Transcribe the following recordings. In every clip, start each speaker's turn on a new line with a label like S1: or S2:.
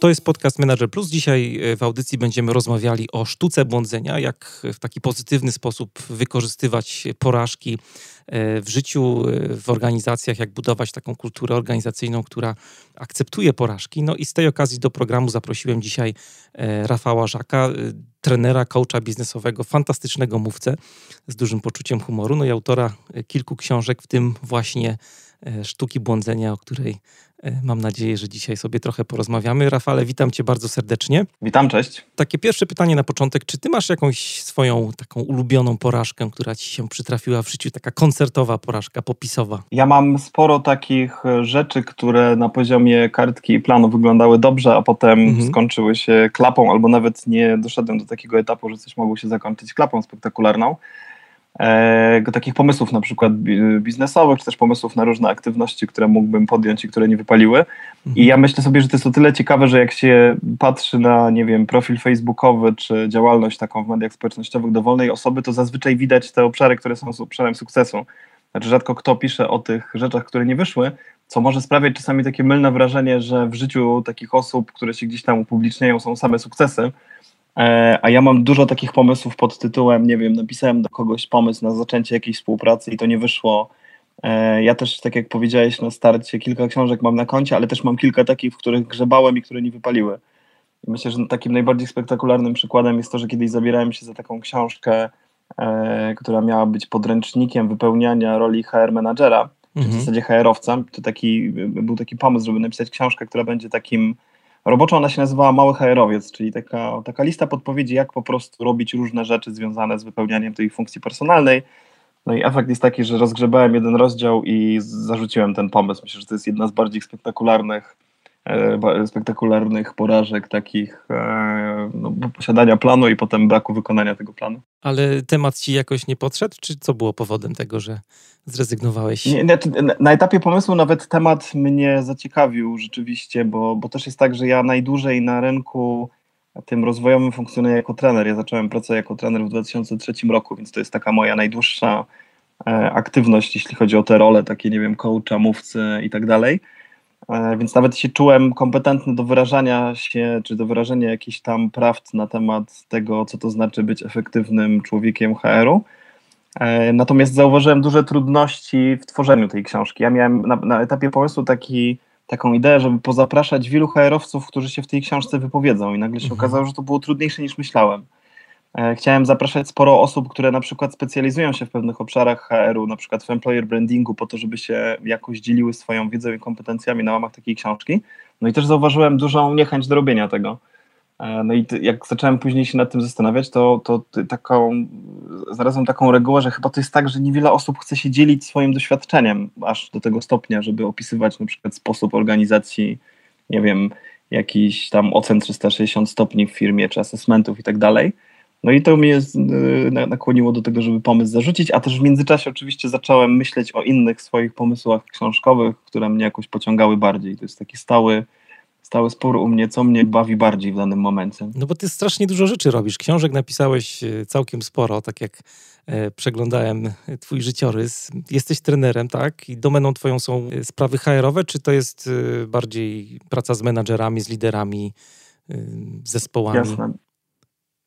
S1: To jest podcast Manager Plus. Dzisiaj e, w audycji będziemy rozmawiali o sztuce błądzenia, jak w taki pozytywny sposób wykorzystywać porażki e, w życiu, e, w organizacjach, jak budować taką kulturę organizacyjną, która akceptuje porażki. No i z tej okazji do programu zaprosiłem dzisiaj Rafała Żaka, trenera, coacha biznesowego, fantastycznego mówcę z dużym poczuciem humoru, no i autora kilku książek, w tym właśnie Sztuki Błądzenia, o której mam nadzieję, że dzisiaj sobie trochę porozmawiamy. Rafale, witam cię bardzo serdecznie.
S2: Witam, cześć.
S1: Takie pierwsze pytanie na początek. Czy ty masz jakąś swoją taką ulubioną porażkę, która ci się przytrafiła w życiu, taka koncertowa porażka, popisowa?
S2: Ja mam sporo takich e, rzeczy, które na poziomie kartki i planu wyglądały dobrze, a potem mhm. skończyły się klapą, albo nawet nie doszedłem do takiego etapu, że coś mogło się zakończyć klapą spektakularną e, takich pomysłów na przykład biznesowych, czy też pomysłów na różne aktywności, które mógłbym podjąć i które nie wypaliły. Mhm. I ja myślę sobie, że to jest o tyle ciekawe, że jak się patrzy na, nie wiem, profil facebookowy, czy działalność taką w mediach społecznościowych dowolnej osoby, to zazwyczaj widać te obszary, które są obszarem sukcesu. Znaczy rzadko kto pisze o tych rzeczach, które nie wyszły, co może sprawiać czasami takie mylne wrażenie, że w życiu takich osób, które się gdzieś tam upubliczniają, są same sukcesy. E, a ja mam dużo takich pomysłów pod tytułem, nie wiem, napisałem do kogoś pomysł na zaczęcie jakiejś współpracy i to nie wyszło. E, ja też, tak jak powiedziałeś na starcie, kilka książek mam na koncie, ale też mam kilka takich, w których grzebałem i które nie wypaliły. I myślę, że takim najbardziej spektakularnym przykładem jest to, że kiedyś zabierałem się za taką książkę, e, która miała być podręcznikiem wypełniania roli HR menadżera, mhm. w zasadzie HR-owca. To taki, był taki pomysł, żeby napisać książkę, która będzie takim Roboczo ona się nazywała Mały HR-owiec, czyli taka, taka lista podpowiedzi, jak po prostu robić różne rzeczy związane z wypełnianiem tej funkcji personalnej. No i efekt jest taki, że rozgrzebałem jeden rozdział i zarzuciłem ten pomysł. Myślę, że to jest jedna z bardziej spektakularnych, spektakularnych porażek takich e, no, posiadania planu i potem braku wykonania tego planu.
S1: Ale temat ci jakoś nie podszedł, czy co było powodem tego, że zrezygnowałeś?
S2: Nie, nie, na etapie pomysłu nawet temat mnie zaciekawił rzeczywiście, bo, bo też jest tak, że ja najdłużej na rynku tym rozwojowym funkcjonuję jako trener. Ja zacząłem pracę jako trener w 2003 roku, więc to jest taka moja najdłuższa e, aktywność, jeśli chodzi o te role, takie, nie wiem, coacha, mówcy i tak dalej. E, więc nawet się czułem kompetentny do wyrażania się, czy do wyrażenia jakichś tam prawd na temat tego, co to znaczy być efektywnym człowiekiem HR-u. E, natomiast zauważyłem duże trudności w tworzeniu tej książki. Ja miałem na, na etapie pomysłu taki, taką ideę, żeby pozapraszać wielu HR-owców, którzy się w tej książce wypowiedzą i nagle się mhm. okazało, że to było trudniejsze niż myślałem. E, chciałem zapraszać sporo osób, które na przykład specjalizują się w pewnych obszarach HR-u, na przykład w employer brandingu, po to, żeby się jakoś dzieliły swoją wiedzą i kompetencjami na łamach takiej książki. No i też zauważyłem dużą niechęć do robienia tego. E, no i jak zacząłem później się nad tym zastanawiać, to, to taką, znalazłem taką regułę, że chyba to jest tak, że niewiele osób chce się dzielić swoim doświadczeniem aż do tego stopnia, żeby opisywać na przykład sposób organizacji, nie wiem, jakiś tam ocen 360 stopni w firmie, czy asesmentów i tak dalej. No i to mnie nakłoniło do tego, żeby pomysł zarzucić, a też w międzyczasie oczywiście zacząłem myśleć o innych swoich pomysłach książkowych, które mnie jakoś pociągały bardziej. To jest taki stały, stały spór u mnie, co mnie bawi bardziej w danym momencie.
S1: No bo ty strasznie dużo rzeczy robisz. Książek napisałeś e, całkiem sporo, tak jak e, przeglądałem twój życiorys. Jesteś trenerem, tak? I domeną twoją są e, sprawy HR-owe, czy to jest bardziej praca z menadżerami, z liderami, zespołami?
S2: Jasne.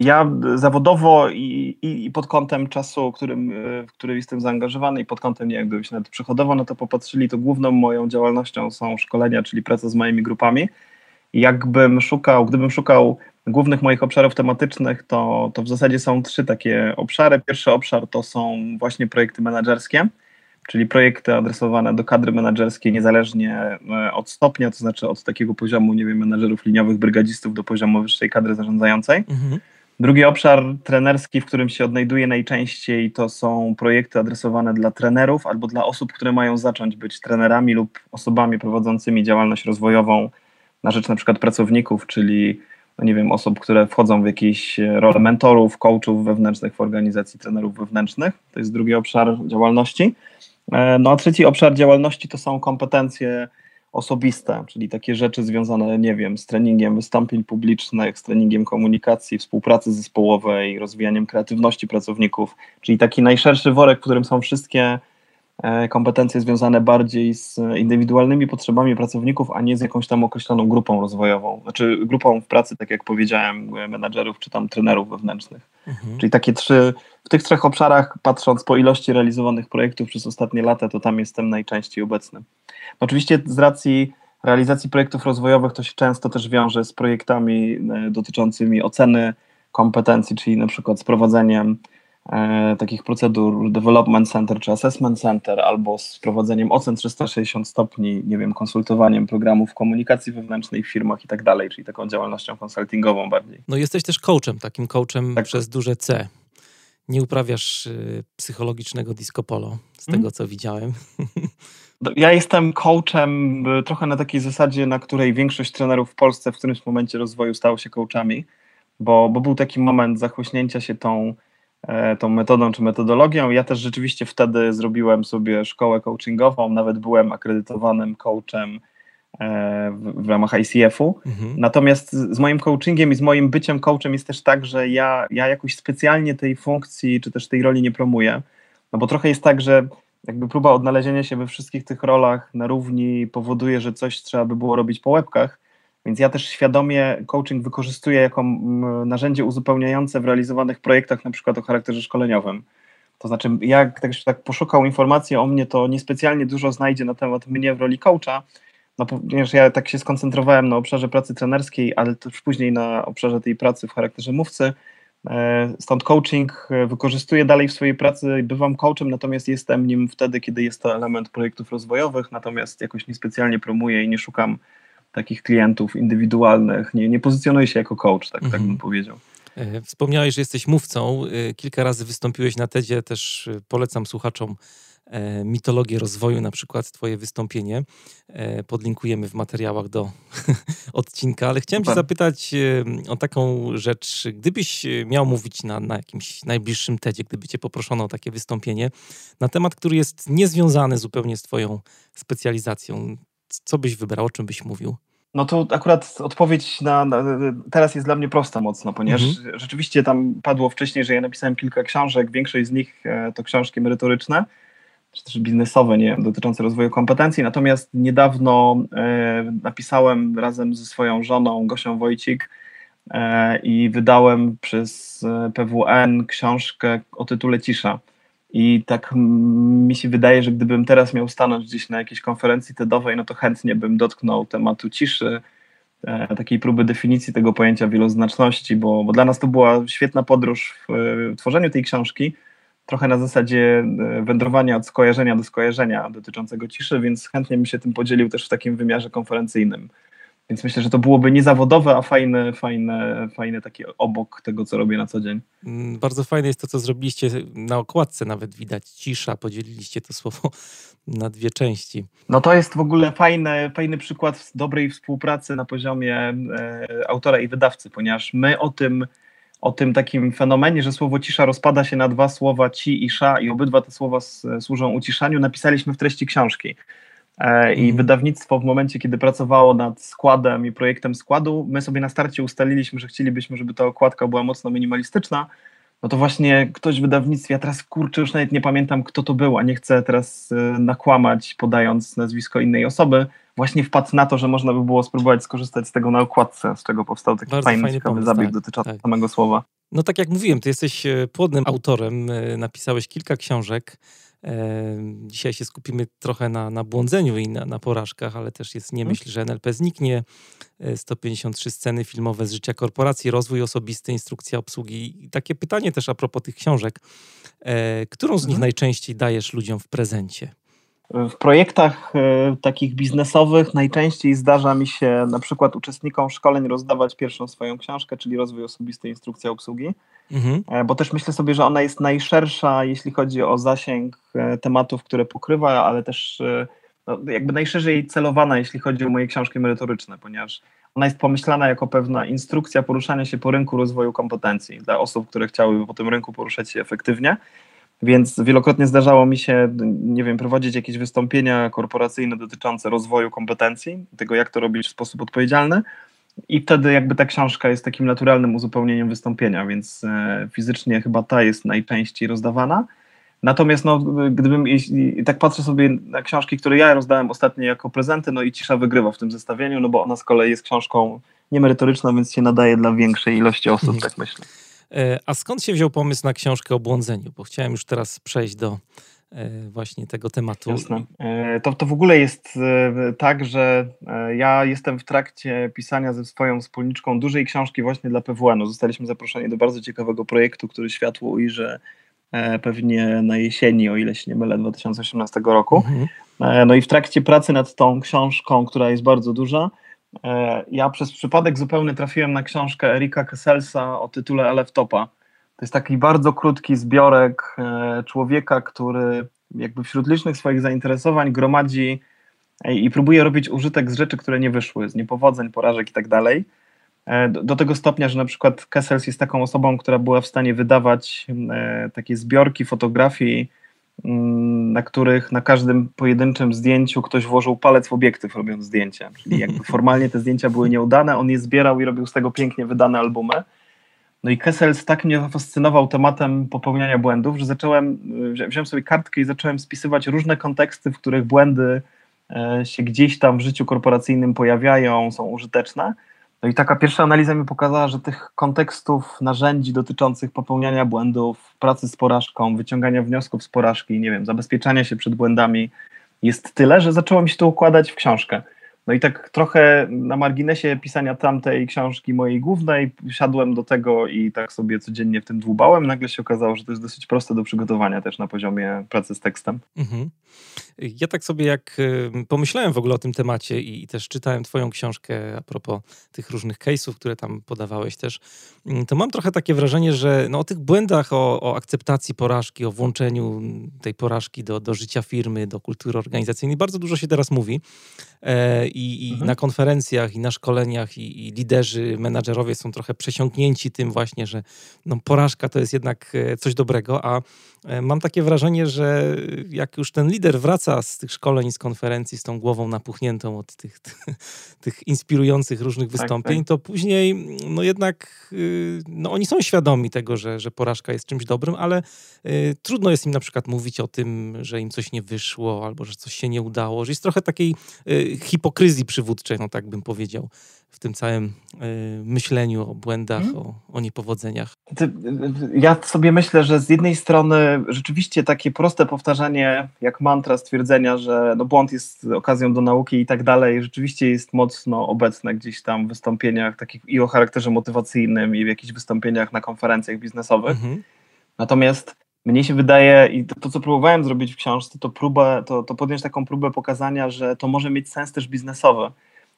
S2: Ja zawodowo i, i, i, pod kątem czasu, którym, w którym jestem zaangażowany i pod kątem, nie wiem, gdybyśmy nawet przychodowo na to popatrzyli, to główną moją działalnością są szkolenia, czyli praca z moimi grupami. Jakbym szukał, gdybym szukał głównych moich obszarów tematycznych, to, to w zasadzie są trzy takie obszary. Pierwszy obszar to są właśnie projekty menedżerskie, czyli projekty adresowane do kadry menedżerskiej niezależnie e, od stopnia, to znaczy od takiego poziomu, nie wiem, menedżerów liniowych, brygadzistów do poziomu wyższej kadry zarządzającej. Mhm. Drugi obszar trenerski, w którym się odnajduję najczęściej, to są projekty adresowane dla trenerów albo dla osób, które mają zacząć być trenerami lub osobami prowadzącymi działalność rozwojową na rzecz na przykład pracowników, czyli no nie wiem, osób, które wchodzą w jakieś role mentorów, coachów wewnętrznych w organizacji, trenerów wewnętrznych. To jest drugi obszar działalności. No a trzeci obszar działalności to są kompetencje osobiste, czyli takie rzeczy związane, nie wiem, z treningiem wystąpień publicznych, z treningiem komunikacji, współpracy zespołowej, rozwijaniem kreatywności pracowników, czyli taki najszerszy worek, w którym są wszystkie kompetencje związane bardziej z indywidualnymi potrzebami pracowników, a nie z jakąś tam określoną grupą rozwojową, znaczy grupą w pracy, tak jak powiedziałem, menadżerów czy tam trenerów wewnętrznych. Mhm. Czyli takie trzy, w tych trzech obszarach, patrząc po ilości realizowanych projektów przez ostatnie lata, to tam jestem najczęściej obecny. Oczywiście z racji realizacji projektów rozwojowych to się często też wiąże z projektami e, dotyczącymi oceny kompetencji, czyli na przykład z prowadzeniem e, takich procedur Development Center czy Assessment Center, albo z prowadzeniem ocen 360 stopni, nie wiem, konsultowaniem programów komunikacji wewnętrznej w firmach i tak dalej, czyli taką działalnością konsultingową bardziej.
S1: No jesteś też coachem, takim coachem tak. przez duże C. Nie uprawiasz y, psychologicznego disco polo, z hmm? tego co widziałem.
S2: Ja jestem coachem y, trochę na takiej zasadzie, na której większość trenerów w Polsce w którymś momencie rozwoju stało się coachami, bo, bo był taki moment zachłyśnięcia się tą, e, tą metodą czy metodologią. Ja też rzeczywiście wtedy zrobiłem sobie szkołę coachingową, nawet byłem akredytowanym coachem e, w, w ramach ICF-u. Mhm. Natomiast z moim coachingiem i z moim byciem coachem jest też tak, że ja, ja jakoś specjalnie tej funkcji czy też tej roli nie promuję. No bo trochę jest tak, że jakby próba odnalezienia się we wszystkich tych rolach na równi powoduje, że coś trzeba by było robić po łebkach, więc ja też świadomie coaching wykorzystuję jako narzędzie uzupełniające w realizowanych projektach, na przykład o charakterze szkoleniowym. To znaczy, jak tak, tak poszukał informacji o mnie, to niespecjalnie dużo znajdzie na temat mnie w roli coacha, no, ponieważ ja tak się skoncentrowałem na obszarze pracy trenerskiej, ale też później na obszarze tej pracy w charakterze mówcy, E, stąd coaching e, wykorzystuję dalej w swojej pracy bywam coachem, natomiast jestem nim wtedy, kiedy jest to element projektów rozwojowych, natomiast jakoś niespecjalnie promuję i nie szukam takich klientów indywidualnych, nie, nie pozycjonuję się jako coach, tak, mhm. tak bym powiedział.
S1: E, wspomniałeś, że jesteś mówcą. Kilka razy wystąpiłeś na TEDzie, też polecam słuchaczom E, mitologię rozwoju, na przykład Twoje wystąpienie. E, podlinkujemy w materiałach do odcinka, ale chciałem Cię zapytać e, o taką rzecz. Gdybyś miał mówić na, na jakimś najbliższym TEDzie, gdyby Cię poproszono o takie wystąpienie, na temat, który jest niezwiązany zupełnie z Twoją specjalizacją, co byś wybrał, o czym byś mówił?
S2: No to akurat odpowiedź na, na, teraz jest dla mnie prosta mocno, ponieważ mhm. rzeczywiście tam padło wcześniej, że ja napisałem kilka książek, większość z nich to książki merytoryczne, czy też biznesowe, nie dotyczące rozwoju kompetencji. Natomiast niedawno e, napisałem razem ze swoją żoną Gosią Wojcik e, i wydałem przez e, PWN książkę o tytule Cisza. I tak mi się wydaje, że gdybym teraz miał stanąć gdzieś na jakiejś konferencji TEDowej, no to chętnie bym dotknął tematu ciszy, takiej próby definicji tego pojęcia wieloznaczności, bo, bo dla nas to była świetna podróż w, w tworzeniu tej książki trochę na zasadzie e, wędrowania od skojarzenia do skojarzenia dotyczącego ciszy, więc chętnie bym się tym podzielił też w takim wymiarze konferencyjnym. Więc myślę, że to byłoby niezawodowe, a fajne, fajne, fajne takie obok tego, co robię na co dzień.
S1: Mm, bardzo fajne jest to, co zrobiliście na okładce, nawet widać cisza, podzieliliście to słowo na dwie części.
S2: No to jest w ogóle fajny, fajny przykład dobrej współpracy na poziomie e, autora i wydawcy, ponieważ my o tym o tym takim fenomenie, że słowo cisza rozpada się na dwa słowa ci i sza i obydwa te słowa służą uciszaniu, napisaliśmy w treści książki. E, I mm. wydawnictwo w momencie, kiedy pracowało nad składem i projektem składu, my sobie na starcie ustaliliśmy, że chcielibyśmy, żeby ta okładka była mocno minimalistyczna, no to właśnie ktoś w wydawnictwie, ja teraz kurczę, już nawet nie pamiętam kto to był, a nie chcę teraz e, nakłamać podając nazwisko innej osoby, właśnie wpadł na to, że można by było spróbować skorzystać z tego na okładce, z czego powstał taki Bardzo fajny, ciekawy pomysł, zabieg tak, dotyczący tak. samego słowa.
S1: No tak jak mówiłem, ty jesteś e, płodnym autorem, napisałeś kilka książek. Dzisiaj się skupimy trochę na, na błądzeniu i na, na porażkach, ale też jest nie mhm. myśl, że NLP zniknie. 153 sceny filmowe z życia korporacji, rozwój osobisty, instrukcja obsługi. I takie pytanie też a propos tych książek. Którą z nich mhm. najczęściej dajesz ludziom w prezencie?
S2: W projektach e, takich biznesowych najczęściej zdarza mi się na przykład uczestnikom szkoleń rozdawać pierwszą swoją książkę, czyli Rozwój Osobisty, Instrukcja Obsługi, mhm. E, bo też myślę sobie, że ona jest najszersza, jeśli chodzi o zasięg e, tematów, które pokrywa, ale też no, jakby najszerzej celowana, jeśli chodzi o moje książki merytoryczne, ponieważ ona jest pomyślana jako pewna instrukcja poruszania się po rynku rozwoju kompetencji dla osób, które chciałyby po tym rynku poruszać się efektywnie. Więc wielokrotnie zdarzało mi się, nie wiem, prowadzić jakieś wystąpienia korporacyjne dotyczące rozwoju kompetencji, tego jak to robić w sposób odpowiedzialny. I wtedy jakby ta książka jest takim naturalnym uzupełnieniem wystąpienia, więc e, fizycznie chyba ta jest najczęściej rozdawana. Natomiast no, gdybym, jeśli, tak patrzę sobie na książki, które ja rozdałem ostatnio jako prezenty, no i Cisza wygrywa w tym zestawieniu, no bo ona z kolei jest książką niemerytoryczną, więc się nadaje dla większej ilości osób, mhm. tak myślę.
S1: E, a skąd się wziął pomysł na książkę o błądzeniu? Bo chciałem już teraz przejść do e, właśnie tego tematu.
S2: Jasne. E, to, to w ogóle jest tak, że ja jestem w trakcie pisania ze swoją wspólniczką dużej książki właśnie dla PWN-u. Zostaliśmy zaproszeni do bardzo ciekawego projektu, który światło ujrzy pewnie na jesieni, o ile się nie mylę, 2018 roku. Mhm. No i w trakcie pracy nad tą książką, która jest bardzo duża, ja przez przypadek zupełny trafiłem na książkę Erika Kesselsa o tytule Eleftopa. To jest taki bardzo krótki zbiorek e, człowieka, który jakby wśród licznych swoich zainteresowań gromadzi i próbuje robić użytek z rzeczy, które nie wyszły, z niepowodzeń, porażek i tak dalej. E, do tego stopnia, że na przykład Kessels jest taką osobą, która była w stanie wydawać takie zbiorki fotografii na których na każdym pojedynczym zdjęciu ktoś włożył palec w obiektyw robiąc zdjęcie. Czyli jakby formalnie te zdjęcia były nieudane, on je zbierał i robił z tego pięknie wydane albumy. No i Kessels tak mnie fascynował tematem popełniania błędów, że zacząłem, wziąłem sobie kartkę i zacząłem spisywać różne konteksty, w których błędy e, się gdzieś tam w życiu korporacyjnym pojawiają, są użyteczne. No i taka pierwsza analiza mi pokazała, że tych kontekstów, narzędzi dotyczących popełniania błędów, pracy z porażką, wyciągania wniosków z porażki, nie wiem, zabezpieczania się przed błędami jest tyle, że zaczęło mi się to układać w książkę. No i tak trochę na marginesie pisania tamtej książki mojej głównej siadłem do tego i tak sobie codziennie w tym dłubałem. Nagle się okazało, że to jest dosyć proste do przygotowania też na poziomie pracy z tekstem. Mhm.
S1: Ja tak sobie jak pomyślałem w ogóle o tym temacie i, też czytałem twoją książkę a propos tych różnych case'ów, które tam podawałeś też, mm, to mam trochę takie wrażenie, że no, o tych błędach, o, o akceptacji porażki, o włączeniu tej porażki do, do życia firmy, do kultury organizacyjnej bardzo dużo się teraz mówi. I, i mhm. na konferencjach, i na szkoleniach, i, i, liderzy, menadżerowie są trochę przesiąknięci tym właśnie, że no, porażka to jest jednak e, coś dobrego, a e, mam takie wrażenie, że jak już ten lider wraca z tych szkoleń z konferencji z tą głową napuchniętą od tych, tych inspirujących różnych tak, wystąpień, tak, tak. to później no jednak y, no, oni są świadomi tego, że, że porażka jest czymś dobrym, ale y, trudno jest im na przykład mówić o tym, że im coś nie wyszło, albo że coś się nie udało, że jest trochę takiej y, hipokryzji przywódczej, no tak bym powiedział, w tym całym y, myśleniu o błędach, hmm. o, o niepowodzeniach.
S2: Ja sobie myślę, że z jednej strony rzeczywiście takie proste powtarzanie jak mantra stwierdzenia, że no błąd jest okazją do nauki i tak dalej, rzeczywiście jest mocno obecne gdzieś tam w wystąpieniach takich i o charakterze motywacyjnym i w jakichś wystąpieniach na konferencjach biznesowych. Hmm. Natomiast mnie się wydaje, i to, to, co próbowałem zrobić w książce, to, próbę, to, to podjąć taką próbę pokazania, że to może mieć sens też biznesowy.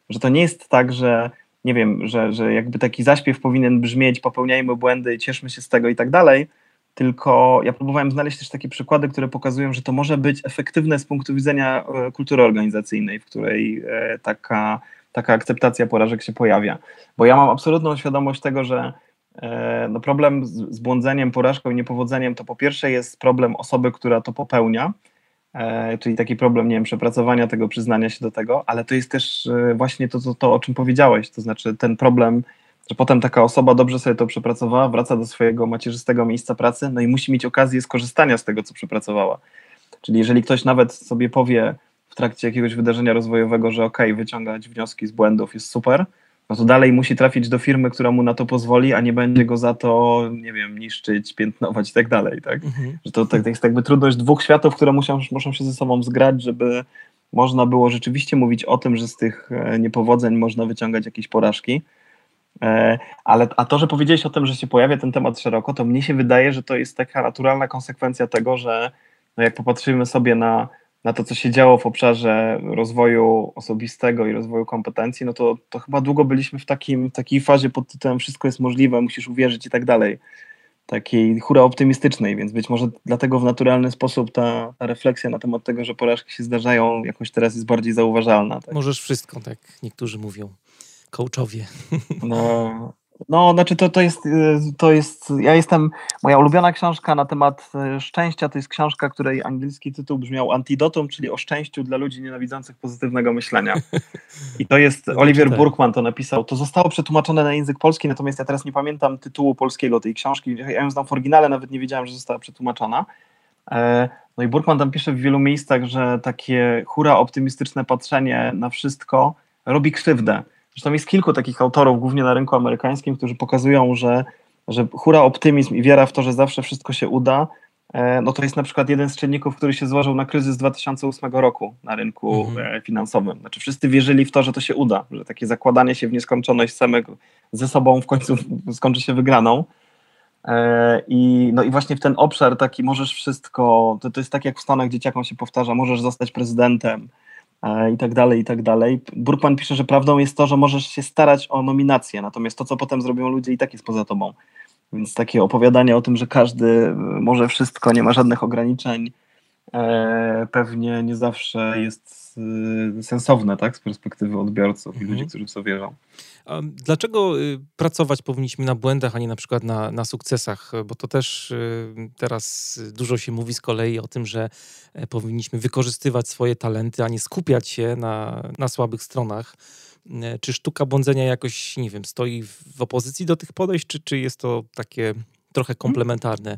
S2: Że to nie jest tak, że nie wiem, że, że jakby taki zaśpiew powinien brzmieć, popełniajmy błędy, cieszmy się z tego i tak dalej, tylko ja próbowałem znaleźć też takie przykłady, które pokazują, że to może być efektywne z punktu widzenia e, kultury organizacyjnej, w której e, taka, taka akceptacja porażek się pojawia. Bo ja mam absolutną świadomość tego, że no problem z, z błądzeniem, porażką i niepowodzeniem to po pierwsze jest problem osoby, która to popełnia, e, czyli taki problem, nie wiem, przepracowania tego, przyznania się do tego, ale to jest też e, właśnie to, to, to, o czym powiedziałeś, to znaczy ten problem, że potem taka osoba dobrze sobie to przepracowała, wraca do swojego macierzystego miejsca pracy, no i musi mieć okazję skorzystania z tego, co przepracowała. Czyli jeżeli ktoś nawet sobie powie w trakcie jakiegoś wydarzenia rozwojowego, że ok, wyciągać wnioski z błędów jest super, no to dalej musi trafić do firmy, która mu na to pozwoli, a nie będzie go za to, nie wiem, niszczyć, piętnować i tak dalej, tak? Mhm. Że to, to jest jakby trudność dwóch światów, które muszą, muszą się ze sobą zgrać, żeby można było rzeczywiście mówić o tym, że z tych e, niepowodzeń można wyciągać jakieś porażki. E, ale, a to, że powiedziałeś o tym, że się pojawia ten temat szeroko, to mnie się wydaje, że to jest taka naturalna konsekwencja tego, że no jak popatrzymy sobie na na to, co się działo w obszarze rozwoju osobistego i rozwoju kompetencji, no to, to chyba długo byliśmy w takim, takiej fazie pod tytułem wszystko jest możliwe, musisz uwierzyć i tak dalej. Takiej hura optymistycznej, więc być może dlatego w naturalny sposób ta, ta refleksja na temat tego, że porażki się zdarzają, jakoś teraz jest bardziej zauważalna. Tak?
S1: Możesz wszystko, tak niektórzy mówią. coachowie.
S2: No, no, znaczy to, to, jest, y, to jest, ja jestem, moja ulubiona książka na temat y, szczęścia to jest książka, której angielski tytuł brzmiał Antidotum, czyli o szczęściu dla ludzi nienawidzących pozytywnego myślenia. I to jest, Oliver Burkman to napisał, to zostało przetłumaczone na język polski, natomiast ja teraz nie pamiętam tytułu polskiego tej książki, ja ją znam w oryginale, nawet nie wiedziałem, że została przetłumaczona. E, no i Burkman tam pisze w wielu miejscach, że takie hura optymistyczne patrzenie na wszystko robi krzywdę Zresztą jest kilku takich autorów, głównie na rynku amerykańskim, którzy pokazują, że, że hura optymizm i wiara w to, że zawsze wszystko się uda, e, no to jest na przykład jeden z czynników, który się złożył na kryzys 2008 roku na rynku mhm. E, finansowym. Znaczy wszyscy wierzyli w to, że to się uda, że takie zakładanie się w nieskończoność samego ze sobą w końcu skończy się wygraną. E, I, no i właśnie w ten obszar taki możesz wszystko, to, to jest tak jak w Stanach dzieciakom się powtarza, możesz zostać prezydentem, i tak dalej, i tak dalej. Burkman pisze, że prawdą jest to, że możesz się starać o nominację, natomiast to, co potem zrobią ludzie, i tak jest poza tobą. Więc takie opowiadanie o tym, że każdy może wszystko, nie ma żadnych ograniczeń, e, pewnie nie zawsze jest e, sensowne, tak, z perspektywy odbiorców mhm. i ludzi, którzy w to wierzą.
S1: Dlaczego y, pracować powinniśmy na błędach, a nie na przykład na, na sukcesach? Bo to też y, teraz dużo się mówi z kolei o tym, że e, powinniśmy wykorzystywać swoje talenty, a nie skupiać się na, na słabych stronach. E, czy sztuka błądzenia jakoś, nie wiem, stoi w opozycji do tych podejść, czy, czy jest to takie trochę komplementarne?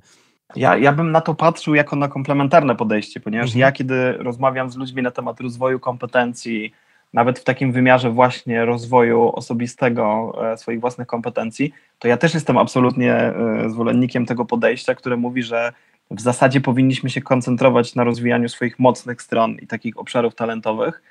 S2: Ja, ja bym na to patrzył jako na komplementarne podejście, ponieważ mhm. ja, kiedy rozmawiam z ludźmi na temat rozwoju kompetencji, nawet w takim wymiarze właśnie rozwoju osobistego e, swoich własnych kompetencji, to ja też jestem absolutnie e, zwolennikiem tego podejścia, które mówi, że w zasadzie powinniśmy się koncentrować na rozwijaniu swoich mocnych stron i takich obszarów talentowych,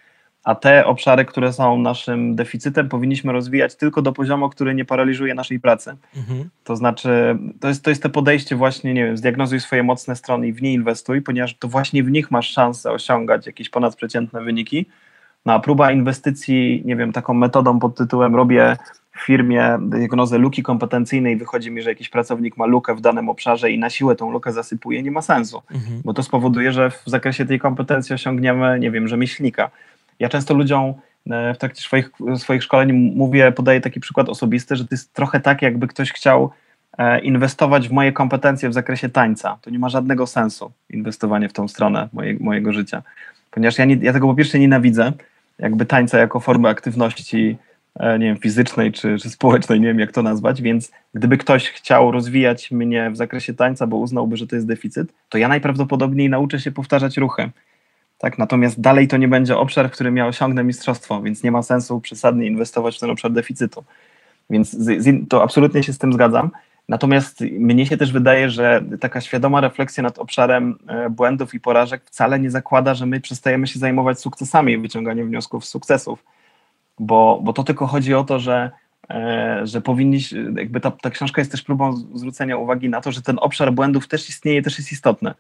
S2: a te obszary, które są naszym deficytem, powinniśmy rozwijać tylko do poziomu, który nie paraliżuje naszej pracy. Mhm. To znaczy, to jest, to jest to podejście właśnie, nie wiem, zdiagnozuj swoje mocne strony i w nie inwestuj, ponieważ to właśnie w nich masz szansę osiągać jakieś ponadprzeciętne wyniki, no a próba inwestycji, nie wiem, taką metodą pod tytułem robię w firmie diagnozę luki kompetencyjnej, wychodzi mi, że jakiś pracownik ma lukę w danym obszarze i na siłę tą lukę zasypuje, nie ma sensu, mhm. bo to spowoduje, że w zakresie tej kompetencji osiągniemy, nie wiem, rzemieślnika. Ja często ludziom e, w trakcie swoich, swoich szkoleń mówię, podaję taki przykład osobisty, że to jest trochę tak, jakby ktoś chciał e, inwestować w moje kompetencje w zakresie tańca. To nie ma żadnego sensu inwestowanie w tą stronę moje, mojego życia, ponieważ ja, nie, ja tego po pierwsze nienawidzę, jakby tańca jako formę aktywności, e, nie wiem, fizycznej czy, czy społecznej, nie wiem jak to nazwać, więc gdyby ktoś chciał rozwijać mnie w zakresie tańca, bo uznałby, że to jest deficyt, to ja najprawdopodobniej nauczę się powtarzać ruchy. Tak, natomiast dalej to nie będzie obszar, w którym ja osiągnę mistrzostwo, więc nie ma sensu przesadnie inwestować w ten obszar deficytu. Więc z, z, to absolutnie się z tym zgadzam. Natomiast mnie się też wydaje, że taka świadoma refleksja nad obszarem e, błędów i porażek wcale nie zakłada, że my przestajemy się zajmować sukcesami i wyciąganiem wniosków z sukcesów, bo, bo to tylko chodzi o to, że, e, że powinniśmy, jakby ta, ta książka jest też próbą zwrócenia uwagi na to, że ten obszar błędów też istnieje, też jest istotny.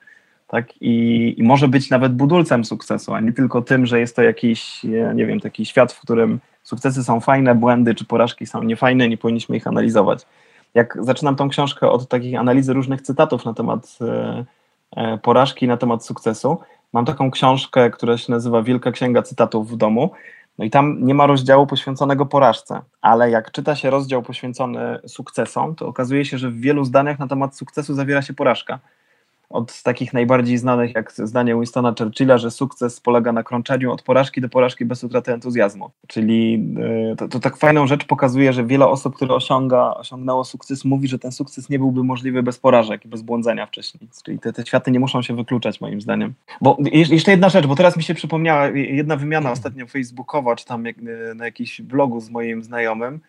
S2: Tak? I, I może być nawet budulcem sukcesu, a nie tylko tym, że jest to jakiś, e, nie wiem, taki świat, w którym sukcesy są fajne, błędy czy porażki są niefajne, nie powinniśmy ich analizować jak zaczynam tą książkę od takiej analizy różnych cytatów na temat e, e, porażki, na temat sukcesu, mam taką książkę, która się nazywa Wielka Księga Cytatów w domu. No i tam nie ma rozdziału poświęconego porażce, ale jak czyta się rozdział poświęcony sukcesom, to okazuje się, że w wielu zdaniach na temat sukcesu zawiera się porażka od takich najbardziej znanych jak zdanie Winstona Churchilla, że sukces polega na krączeniu od porażki do porażki bez utraty entuzjazmu. Czyli e, to, to tak fajną rzecz pokazuje, że wiele osób, które osiąga, osiągnęło sukces, mówi, że ten sukces nie byłby możliwy bez porażek i bez błądzenia wcześniej. Czyli te, te światy nie muszą się wykluczać moim zdaniem. Bo jeszcze jedna rzecz, bo teraz mi się przypomniała jedna wymiana ostatnio facebookowa, czy tam na jakimś blogu z moim znajomym,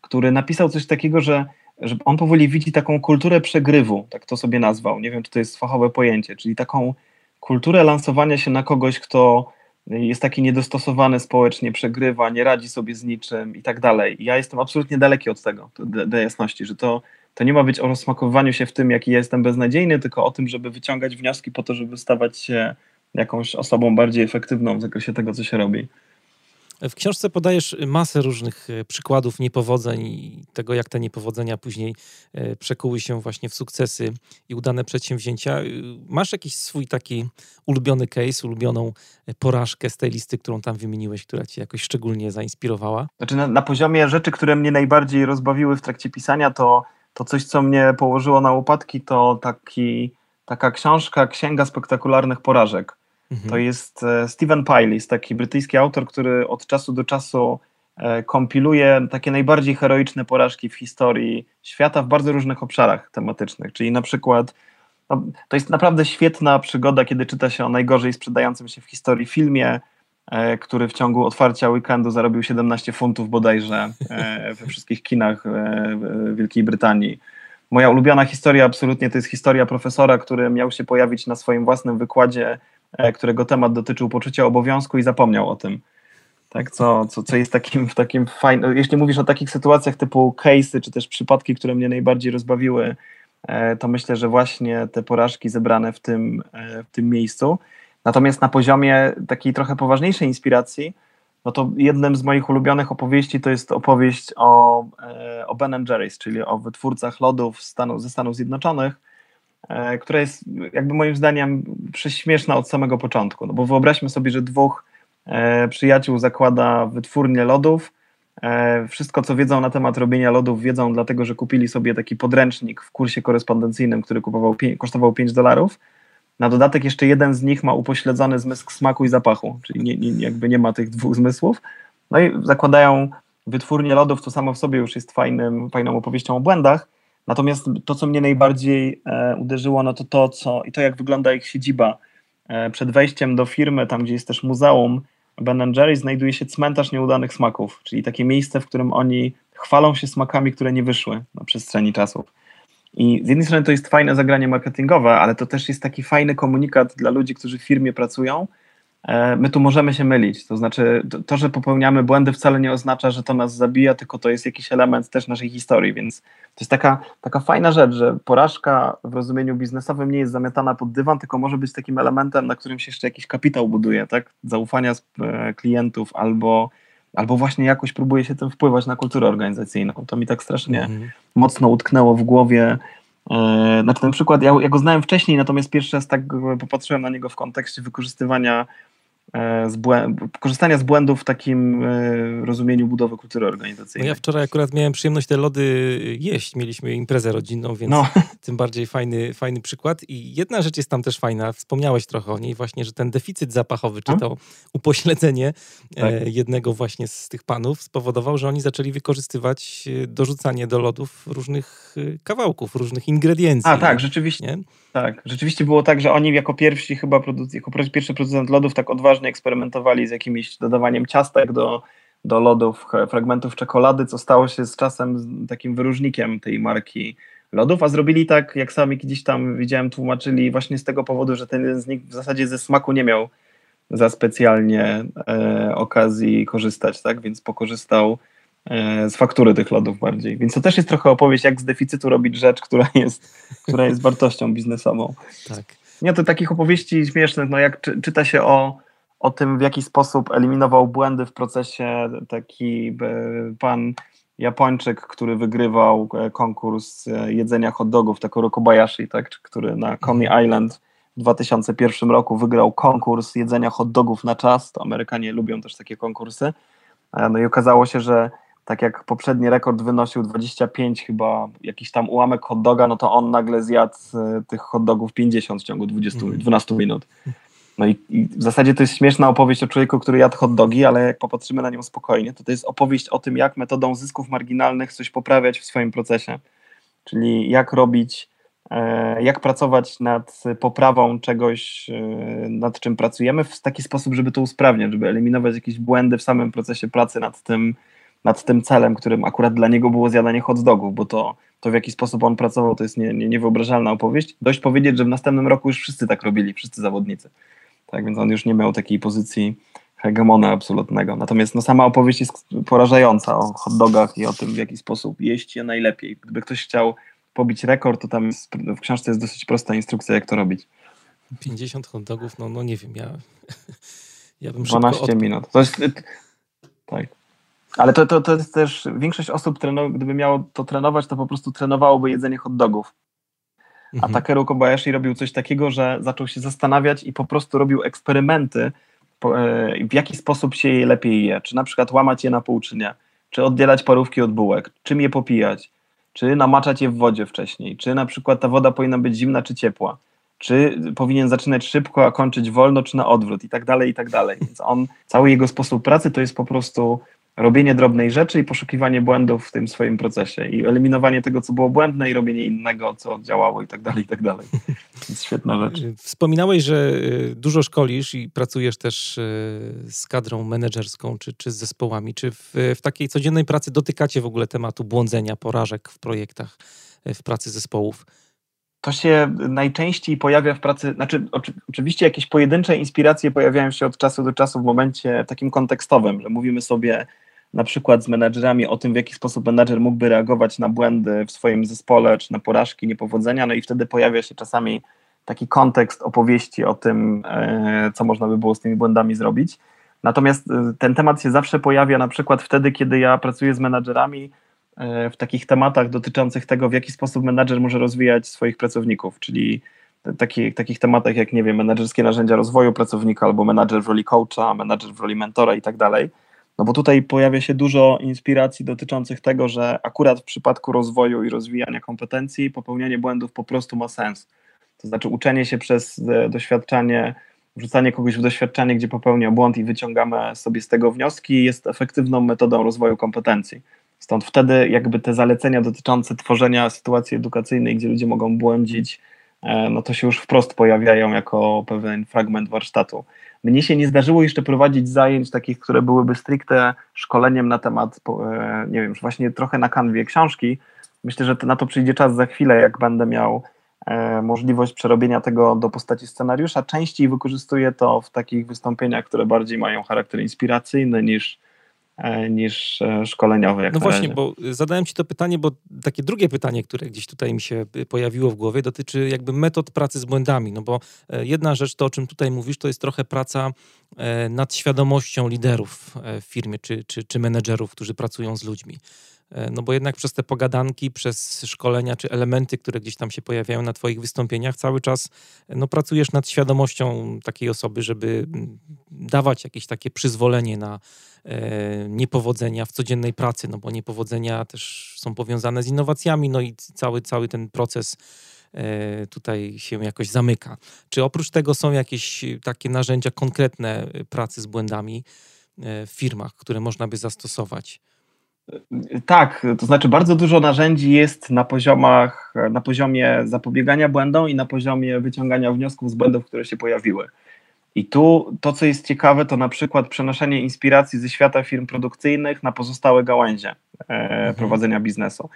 S2: który napisał coś takiego, że że on powoli widzi taką kulturę przegrywu, tak to sobie nazwał. Nie wiem, czy to jest fachowe pojęcie, czyli taką kulturę lansowania się na kogoś, kto jest taki niedostosowany społecznie, przegrywa, nie radzi sobie z niczym i tak dalej. Ja jestem absolutnie daleki od tego, do, jasności, że to, to nie ma być o rozsmakowywaniu się w tym, jaki jestem beznadziejny, tylko o tym, żeby wyciągać wnioski po to, żeby stawać się jakąś osobą bardziej efektywną w zakresie tego, co się robi.
S1: W książce podajesz masę różnych e, przykładów niepowodzeń i tego, jak te niepowodzenia później e, przekuły się właśnie w sukcesy i udane przedsięwzięcia. E, masz jakiś swój taki ulubiony case, ulubioną porażkę z tej listy, którą tam wymieniłeś, która cię jakoś szczególnie zainspirowała?
S2: Znaczy na, na poziomie rzeczy, które mnie najbardziej rozbawiły w trakcie pisania, to, to coś, co mnie położyło na łopatki, to taki, taka książka, Księga Spektakularnych Porażek To jest e, Steven Pilis, taki brytyjski autor, który od czasu do czasu e, kompiluje takie najbardziej heroiczne porażki w historii świata w bardzo różnych obszarach tematycznych. Czyli na przykład no, to jest naprawdę świetna przygoda, kiedy czyta się o najgorzej sprzedającym się w historii filmie, e, który w ciągu otwarcia weekendu zarobił 17 funtów bodajże we wszystkich kinach Wielkiej Brytanii. Moja ulubiona historia absolutnie to jest historia profesora, który miał się pojawić na swoim własnym wykładzie którego temat dotyczył poczucia obowiązku i zapomniał o tym. Tak, co, co, co jest takim, takim fajnym. Jeśli mówisz o takich sytuacjach typu case'y, czy też przypadki, które mnie najbardziej rozbawiły, e, to myślę, że właśnie te porażki zebrane w tym, e, w tym miejscu. Natomiast na poziomie takiej trochę poważniejszej inspiracji, no to jednym z moich ulubionych opowieści to jest opowieść o, o Ben Jerry's, czyli o wytwórcach lodów ze Stanów Zjednoczonych, E, która jest jakby moim zdaniem prześmieszna od samego początku. No bo wyobraźmy sobie, że dwóch e, przyjaciół zakłada wytwórnię lodów. E, wszystko, co wiedzą na temat robienia lodów, wiedzą dlatego, że kupili sobie taki podręcznik w kursie korespondencyjnym, który kupował, kosztował 5 dolarów. Na dodatek jeszcze jeden z nich ma upośledzony zmysł smaku i zapachu, czyli nie, nie, jakby nie ma tych dwóch zmysłów. No i zakładają wytwórnię lodów, co samo w sobie już jest fajnym, fajną opowieścią o błędach, Natomiast to, co mnie najbardziej e, uderzyło, no to to, co i to, jak wygląda ich siedziba. E, przed wejściem do firmy, tam gdzie jest też muzeum Ben Jerry, znajduje się cmentarz nieudanych smaków, czyli takie miejsce, w którym oni chwalą się smakami, które nie wyszły na przestrzeni czasów. I z jednej strony to jest fajne zagranie marketingowe, ale to też jest taki fajny komunikat dla ludzi, którzy w firmie pracują, my tu możemy się mylić. To znaczy, to, że popełniamy błędy wcale nie oznacza, że to nas zabija, tylko to jest jakiś element też naszej historii, więc to jest taka, taka fajna rzecz, że porażka w rozumieniu biznesowym nie jest zamiatana pod dywan, tylko może być takim elementem, na którym się jeszcze jakiś kapitał buduje, tak? Zaufania e, klientów albo, albo właśnie jakoś próbuje się tym wpływać na kulturę organizacyjną. To mi tak strasznie mhm. mocno utknęło w głowie. E, znaczy ten przykład, ja, ja, go znałem wcześniej, natomiast pierwszy raz tak popatrzyłem na niego w kontekście wykorzystywania E, z korzystania z błędów w takim e, rozumieniu budowy kultury organizacyjnej.
S1: No ja wczoraj akurat miałem przyjemność te lody jeść. Mieliśmy imprezę rodzinną, więc no. tym bardziej fajny, fajny przykład. I jedna rzecz jest tam też fajna, wspomniałeś trochę o niej, właśnie, że ten deficyt zapachowy, czy to upośledzenie e, tak. jednego właśnie z tych panów spowodował, że oni zaczęli wykorzystywać dorzucanie do lodów różnych kawałków, różnych ingrediencji.
S2: A tak, rzeczywiście. Nie? Tak, rzeczywiście było tak, że oni jako pierwsi chyba, jako pierwszy producent lodów tak odważnie eksperymentowali z jakimś dodawaniem ciastek do, do lodów, fragmentów czekolady, co stało się z czasem takim wyróżnikiem tej marki lodów, a zrobili tak, jak sami gdzieś tam widziałem, tłumaczyli właśnie z tego powodu, że ten z nich w zasadzie ze smaku nie miał za specjalnie e, okazji korzystać, tak, więc pokorzystał E, z faktury tych lodów bardziej. Więc to też jest trochę opowieść, jak z deficytu robić rzecz, która jest, która jest wartością biznesową. Tak. Nie, to takich opowieści śmiesznych, no jak czy, czyta się o, o tym, w jaki sposób eliminował błędy w procesie taki e, pan Japończyk, który wygrywał e, konkurs jedzenia hot dogów, Takuro Kobayashi, tak, który na Coney. Island w 2001 roku wygrał konkurs jedzenia hot dogów na czas. To Amerykanie lubią też takie konkursy. No i okazało się, że tak jak poprzedni rekord wynosił 25 chyba jakiś tam ułamek hot doga, no to on nagle zjadł e, tych hot dogów 50 w ciągu 20, 12 mhm. minut. No i, i, w zasadzie to jest śmieszna opowieść o człowieku, który jadł hot dogi, ale jak popatrzymy na nią spokojnie, to to jest opowieść o tym, jak metodą zysków marginalnych coś poprawiać w swoim procesie. Czyli jak robić, e, jak pracować nad poprawą czegoś, e, nad czym pracujemy w taki sposób, żeby to usprawniać, żeby eliminować jakieś błędy w samym procesie pracy nad tym, nad tym celem, którym akurat dla niego było zjadanie hot dogów, bo to, to w jaki sposób on pracował, to jest nie, nie, niewyobrażalna opowieść. Dość powiedzieć, że w następnym roku już wszyscy tak robili, wszyscy zawodnicy. Tak więc on już nie miał takiej pozycji hegemona absolutnego. Natomiast no, sama opowieść jest porażająca o hot dogach i o tym, w jaki sposób jeść je najlepiej. Gdyby ktoś chciał pobić rekord, to tam jest, w książce jest dosyć prosta instrukcja, jak to robić.
S1: 50 hot dogów, no, no nie wiem, ja, ja bym
S2: 12 minut. To jest, tak. Ale to, to, to jest też, większość osób, trenu, gdyby miało to trenować, to po prostu trenowałoby jedzenie hot dogów. A mhm. Takeru Kobayashi robił coś takiego, że zaczął się zastanawiać i po prostu robił eksperymenty, e, w jaki sposób się je lepiej je. Czy na przykład łamać je na pół, czy nie. Czy oddzielać parówki od bułek. Czym je popijać. Czy namaczać je w wodzie wcześniej. Czy na przykład ta woda powinna być zimna, czy ciepła. Czy powinien zaczynać szybko, a kończyć wolno, czy na odwrót i tak dalej, i tak dalej. Więc on, cały jego sposób pracy to jest po prostu robienie drobnej rzeczy i poszukiwanie błędów w tym swoim procesie i eliminowanie tego, co było błędne i robienie innego, co działało i tak dalej, i tak dalej. To jest świetna rzecz.
S1: Wspominałeś, że y, dużo szkolisz i pracujesz też y, z kadrą menedżerską czy, czy z zespołami. Czy w, w takiej codziennej pracy dotykacie w ogóle tematu błądzenia, porażek w projektach, y, w pracy zespołów?
S2: to się najczęściej pojawia w pracy, znaczy oczy, oczywiście jakieś pojedyncze inspiracje pojawiają się od czasu do czasu w momencie takim kontekstowym, że mówimy sobie na przykład z menadżerami o tym, w jaki sposób menadżer mógłby reagować na błędy w swoim zespole, czy na porażki, niepowodzenia, no i wtedy pojawia się czasami taki kontekst opowieści o tym, e, co można by było z tymi błędami zrobić. Natomiast e, ten temat się zawsze pojawia na przykład wtedy, kiedy ja pracuję z menadżerami e, w takich tematach dotyczących tego, w jaki sposób menadżer może rozwijać swoich pracowników, czyli taki, takich tematach jak, nie wiem, menedżerskie narzędzia rozwoju pracownika albo menadżer w roli coacha, menadżer w roli mentora i tak dalej. No bo tutaj pojawia się dużo inspiracji dotyczących tego, że akurat w przypadku rozwoju i rozwijania kompetencji popełnianie błędów po prostu ma sens. To znaczy uczenie się przez e, doświadczanie, wrzucanie kogoś w doświadczenie, gdzie popełnia błąd i wyciągamy sobie z tego wnioski, jest efektywną metodą rozwoju kompetencji. Stąd wtedy jakby te zalecenia dotyczące tworzenia sytuacji edukacyjnej, gdzie ludzie mogą błądzić, no to się już wprost pojawiają jako pewien fragment warsztatu. Mnie się nie zdarzyło jeszcze prowadzić zajęć takich, które byłyby stricte szkoleniem na temat, e, nie wiem, właśnie trochę na kanwie książki. Myślę, że na to przyjdzie czas za chwilę, jak będę miał e, możliwość przerobienia tego do postaci scenariusza. Częściej wykorzystuję to w takich wystąpieniach, które bardziej mają charakter inspiracyjny niż, E, niż e, szkoleniowe.
S1: no właśnie, razie. bo zadałem Ci to pytanie, bo takie drugie pytanie, które gdzieś tutaj mi się y, pojawiło w głowie, dotyczy jakby metod pracy z błędami. No bo e, jedna rzecz, to o czym tutaj mówisz, to jest trochę praca nad świadomością liderów w firmie czy, czy, czy menedżerów, którzy pracują z ludźmi. No bo jednak przez te pogadanki, przez szkolenia czy elementy, które gdzieś tam się pojawiają na Twoich wystąpieniach, cały czas no, pracujesz nad świadomością takiej osoby, żeby dawać jakieś takie przyzwolenie na E, niepowodzenia w codziennej pracy, no bo niepowodzenia też są powiązane z innowacjami, no i cały, cały ten proces e, tutaj się jakoś zamyka. Czy oprócz tego są jakieś takie narzędzia konkretne pracy z błędami e, w firmach, które można by zastosować?
S2: Tak, to znaczy bardzo dużo narzędzi jest na poziomach, na poziomie zapobiegania błędom i na poziomie wyciągania wniosków z błędów, które się pojawiły. I tu to, co jest ciekawe, to na przykład przenoszenie inspiracji ze świata firm produkcyjnych na pozostałe gałęzie e, mhm. prowadzenia biznesu.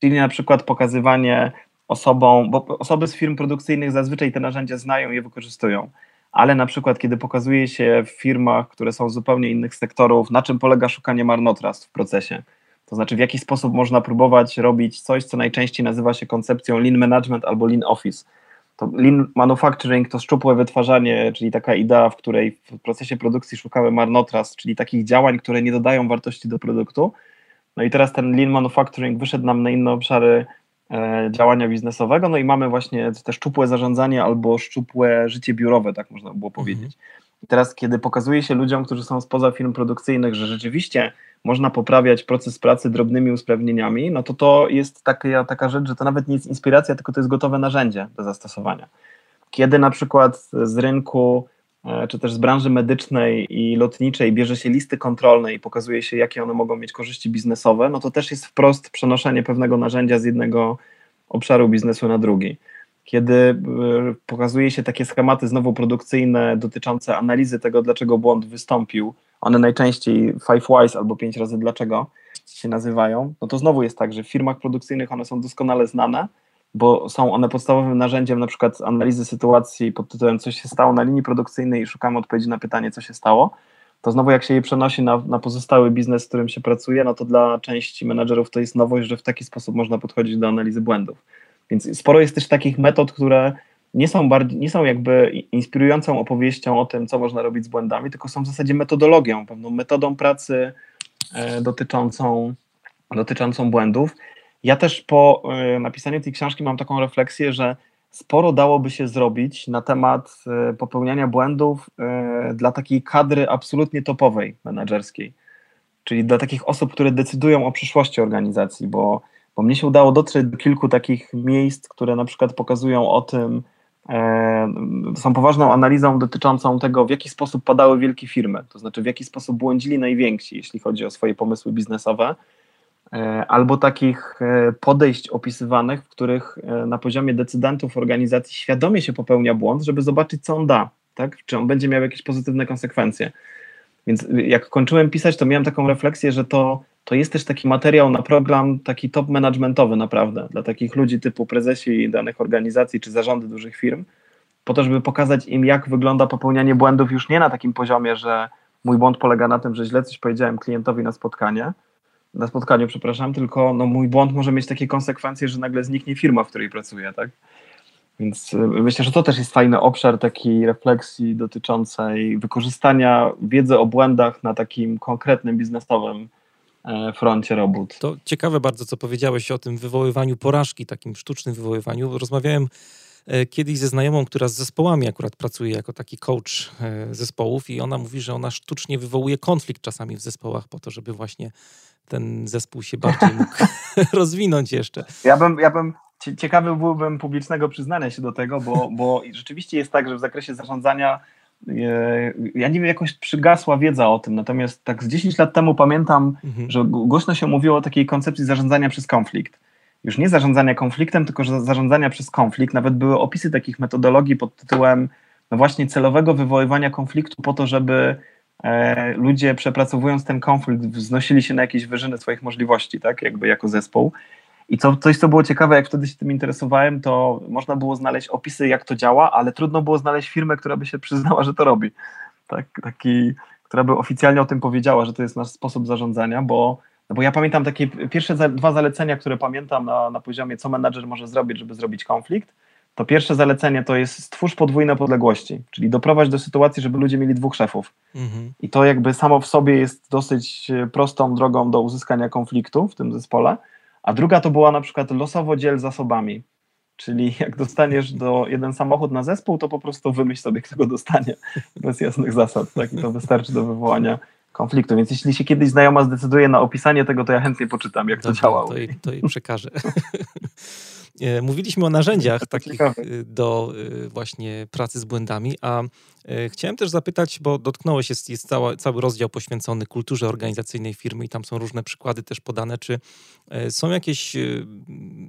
S2: Czyli na przykład pokazywanie osobom, bo osoby z firm produkcyjnych zazwyczaj te narzędzia znają i je wykorzystują, ale na przykład kiedy pokazuje się w firmach, które są z zupełnie innych sektorów, na czym polega szukanie marnotrawstw w procesie. To znaczy, w jaki sposób można próbować robić coś, co najczęściej nazywa się koncepcją lean management albo lean office to lean manufacturing to szczupłe wytwarzanie, czyli taka idea, w której w procesie produkcji szukamy marnotrawstw, czyli takich działań, które nie dodają wartości do produktu. No i teraz ten lean manufacturing wyszedł nam na inne obszary e, działania biznesowego, no i mamy właśnie te szczupłe zarządzanie albo szczupłe życie biurowe, tak można było powiedzieć. I teraz, kiedy pokazuje się ludziom, którzy są spoza firm produkcyjnych, że rzeczywiście można poprawiać proces pracy drobnymi usprawnieniami, no to to jest taka, taka rzecz, że to nawet nie jest inspiracja, tylko to jest gotowe narzędzie do zastosowania. Kiedy na przykład z rynku e, czy też z branży medycznej i lotniczej bierze się listy kontrolne i pokazuje się, jakie one mogą mieć korzyści biznesowe, no to też jest wprost przenoszenie pewnego narzędzia z jednego obszaru biznesu na drugi. Kiedy e, pokazuje się takie schematy znowu produkcyjne dotyczące analizy tego, dlaczego błąd wystąpił, one najczęściej Five Whys albo pięć razy dlaczego się nazywają, no to znowu jest tak, że w firmach produkcyjnych one są doskonale znane, bo są one podstawowym narzędziem na przykład analizy sytuacji pod tytułem coś się stało na linii produkcyjnej i szukamy odpowiedzi na pytanie, co się stało, to znowu jak się je przenosi na, na pozostały biznes, z którym się pracuje, no to dla części menadżerów to jest nowość, że w taki sposób można podchodzić do analizy błędów. Więc sporo jest też takich metod, które nie są, bardziej, nie są jakby inspirującą opowieścią o tym, co można robić z błędami, tylko są w zasadzie metodologią, pewną metodą pracy dotyczącą, dotyczącą błędów. Ja też po napisaniu tej książki mam taką refleksję, że sporo dałoby się zrobić na temat popełniania błędów dla takiej kadry absolutnie topowej menedżerskiej czyli dla takich osób, które decydują o przyszłości organizacji, bo, bo mnie się udało dotrzeć do kilku takich miejsc, które na przykład pokazują o tym, e, są poważną analizą dotyczącą tego, w jaki sposób padały wielkie firmy, to znaczy w jaki sposób błądzili najwięksi, jeśli chodzi o swoje pomysły biznesowe, e, albo takich e, podejść opisywanych, w których na poziomie decydentów organizacji świadomie się popełnia błąd, żeby zobaczyć, co on da, tak? czy on będzie miał jakieś pozytywne konsekwencje. Więc jak kończyłem pisać, to miałem taką refleksję, że to, to jest też taki materiał na program, taki top managementowy naprawdę, dla takich ludzi typu prezesi danych organizacji czy zarządy dużych firm, po to, żeby pokazać im, jak wygląda popełnianie błędów już nie na takim poziomie, że mój błąd polega na tym, że źle coś powiedziałem klientowi na spotkanie, na spotkaniu, przepraszam, tylko no, mój błąd może mieć takie konsekwencje, że nagle zniknie firma, w której pracuję, tak? Więc y, myślę, że to też jest fajny obszar takiej refleksji dotyczącej wykorzystania wiedzy o błędach na takim konkretnym biznesowym froncie robót.
S1: To ciekawe bardzo, co powiedziałeś o tym wywoływaniu porażki, takim sztucznym wywoływaniu. Rozmawiałem e, kiedyś ze znajomą, która z zespołami akurat pracuje jako taki coach e, zespołów i ona mówi, że ona sztucznie wywołuje konflikt czasami w zespołach po to, żeby właśnie ten zespół się bardziej mógł rozwinąć jeszcze.
S2: Ja bym, ja bym ciekawy byłbym publicznego przyznania się do tego, bo, bo rzeczywiście jest tak, że w zakresie zarządzania e, ja nie wiem, jakoś przygasła wiedza o tym, natomiast tak z 10 lat temu pamiętam, mhm. że głośno się mówiło o takiej koncepcji zarządzania przez konflikt. Już nie zarządzania konfliktem, tylko zarządzania przez konflikt. Nawet były opisy takich metodologii pod tytułem no właśnie celowego wywoływania konfliktu po to, żeby e, ludzie przepracowując ten konflikt wznosili się na jakieś wyżyny swoich możliwości, tak, jakby jako zespół. I co, coś, co było ciekawe, jak wtedy się tym interesowałem, to można było znaleźć opisy, jak to działa, ale trudno było znaleźć firmę, która by się przyznała, że to robi. Tak, taki, która by oficjalnie o tym powiedziała, że to jest nasz sposób zarządzania, bo, no bo ja pamiętam takie pierwsze za, dwa zalecenia, które pamiętam na, na poziomie, co menadżer może zrobić, żeby zrobić konflikt. To pierwsze zalecenie to jest stwórz podwójne podległości, czyli doprowadź do sytuacji, żeby ludzie mieli dwóch szefów. Mhm. I to jakby samo w sobie jest dosyć prostą drogą do uzyskania konfliktu w tym zespole a druga to była na przykład losowo dziel zasobami. Czyli jak dostaniesz do jeden samochód na zespół, to po prostu wymyśl sobie, kto go dostanie. Bez jasnych zasad, tak? I to wystarczy do wywołania konfliktu. Więc jeśli się kiedyś znajoma zdecyduje na opisanie tego, to ja chętnie poczytam, jak to działało.
S1: To jej, to jej przekażę. E, mówiliśmy o narzędziach takich e, do e, właśnie pracy z błędami, a chciałem też zapytać, bo dotknąłeś, jest, jest cała, cały rozdział poświęcony kulturze organizacyjnej firmy i tam są różne przykłady też podane. Czy są jakieś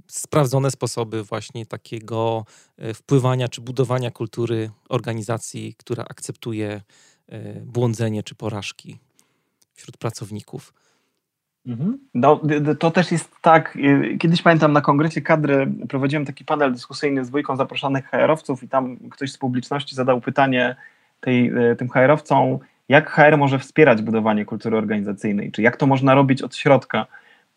S1: sprawdzone sposoby właśnie takiego wpływania czy budowania kultury organizacji, która akceptuje błądzenie czy porażki wśród pracowników?
S2: Mhm. No, to też jest tak. Y, kiedyś pamiętam na kongresie kadry prowadziłem taki panel dyskusyjny z dwójką zaproszonych HR-owców i tam ktoś z publiczności zadał pytanie tej, y, tym HR-owcom, jak HR może wspierać budowanie kultury organizacyjnej, czy jak to można robić od środka.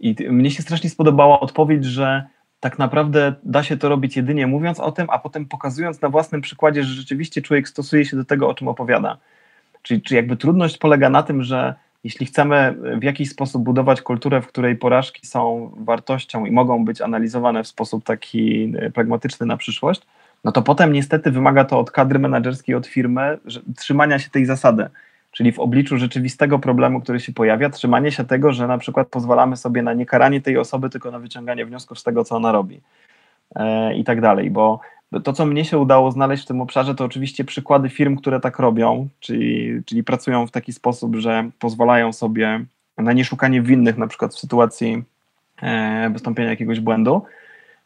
S2: I mnie się strasznie spodobała odpowiedź, że tak naprawdę da się to robić jedynie mówiąc o tym, a potem pokazując na własnym przykładzie, że rzeczywiście człowiek stosuje się do tego, o czym opowiada. Czyli, czyli jakby trudność polega na tym, że jeśli chcemy w jakiś sposób budować kulturę, w której porażki są wartością i mogą być analizowane w sposób taki e, pragmatyczny na przyszłość, no to potem niestety wymaga to od kadry menedżerskiej, od firmy trzymania się tej zasady. Czyli w obliczu rzeczywistego problemu, który się pojawia, trzymanie się tego, że na przykład pozwalamy sobie na nie karanie tej osoby, tylko na wyciąganie wniosków z tego, co ona robi. E, I tak dalej, bo to, co mnie się udało znaleźć w tym obszarze, to oczywiście przykłady firm, które tak robią, czyli, czyli pracują w taki sposób, że pozwalają sobie na nieszukanie winnych, na przykład w sytuacji e, wystąpienia jakiegoś błędu,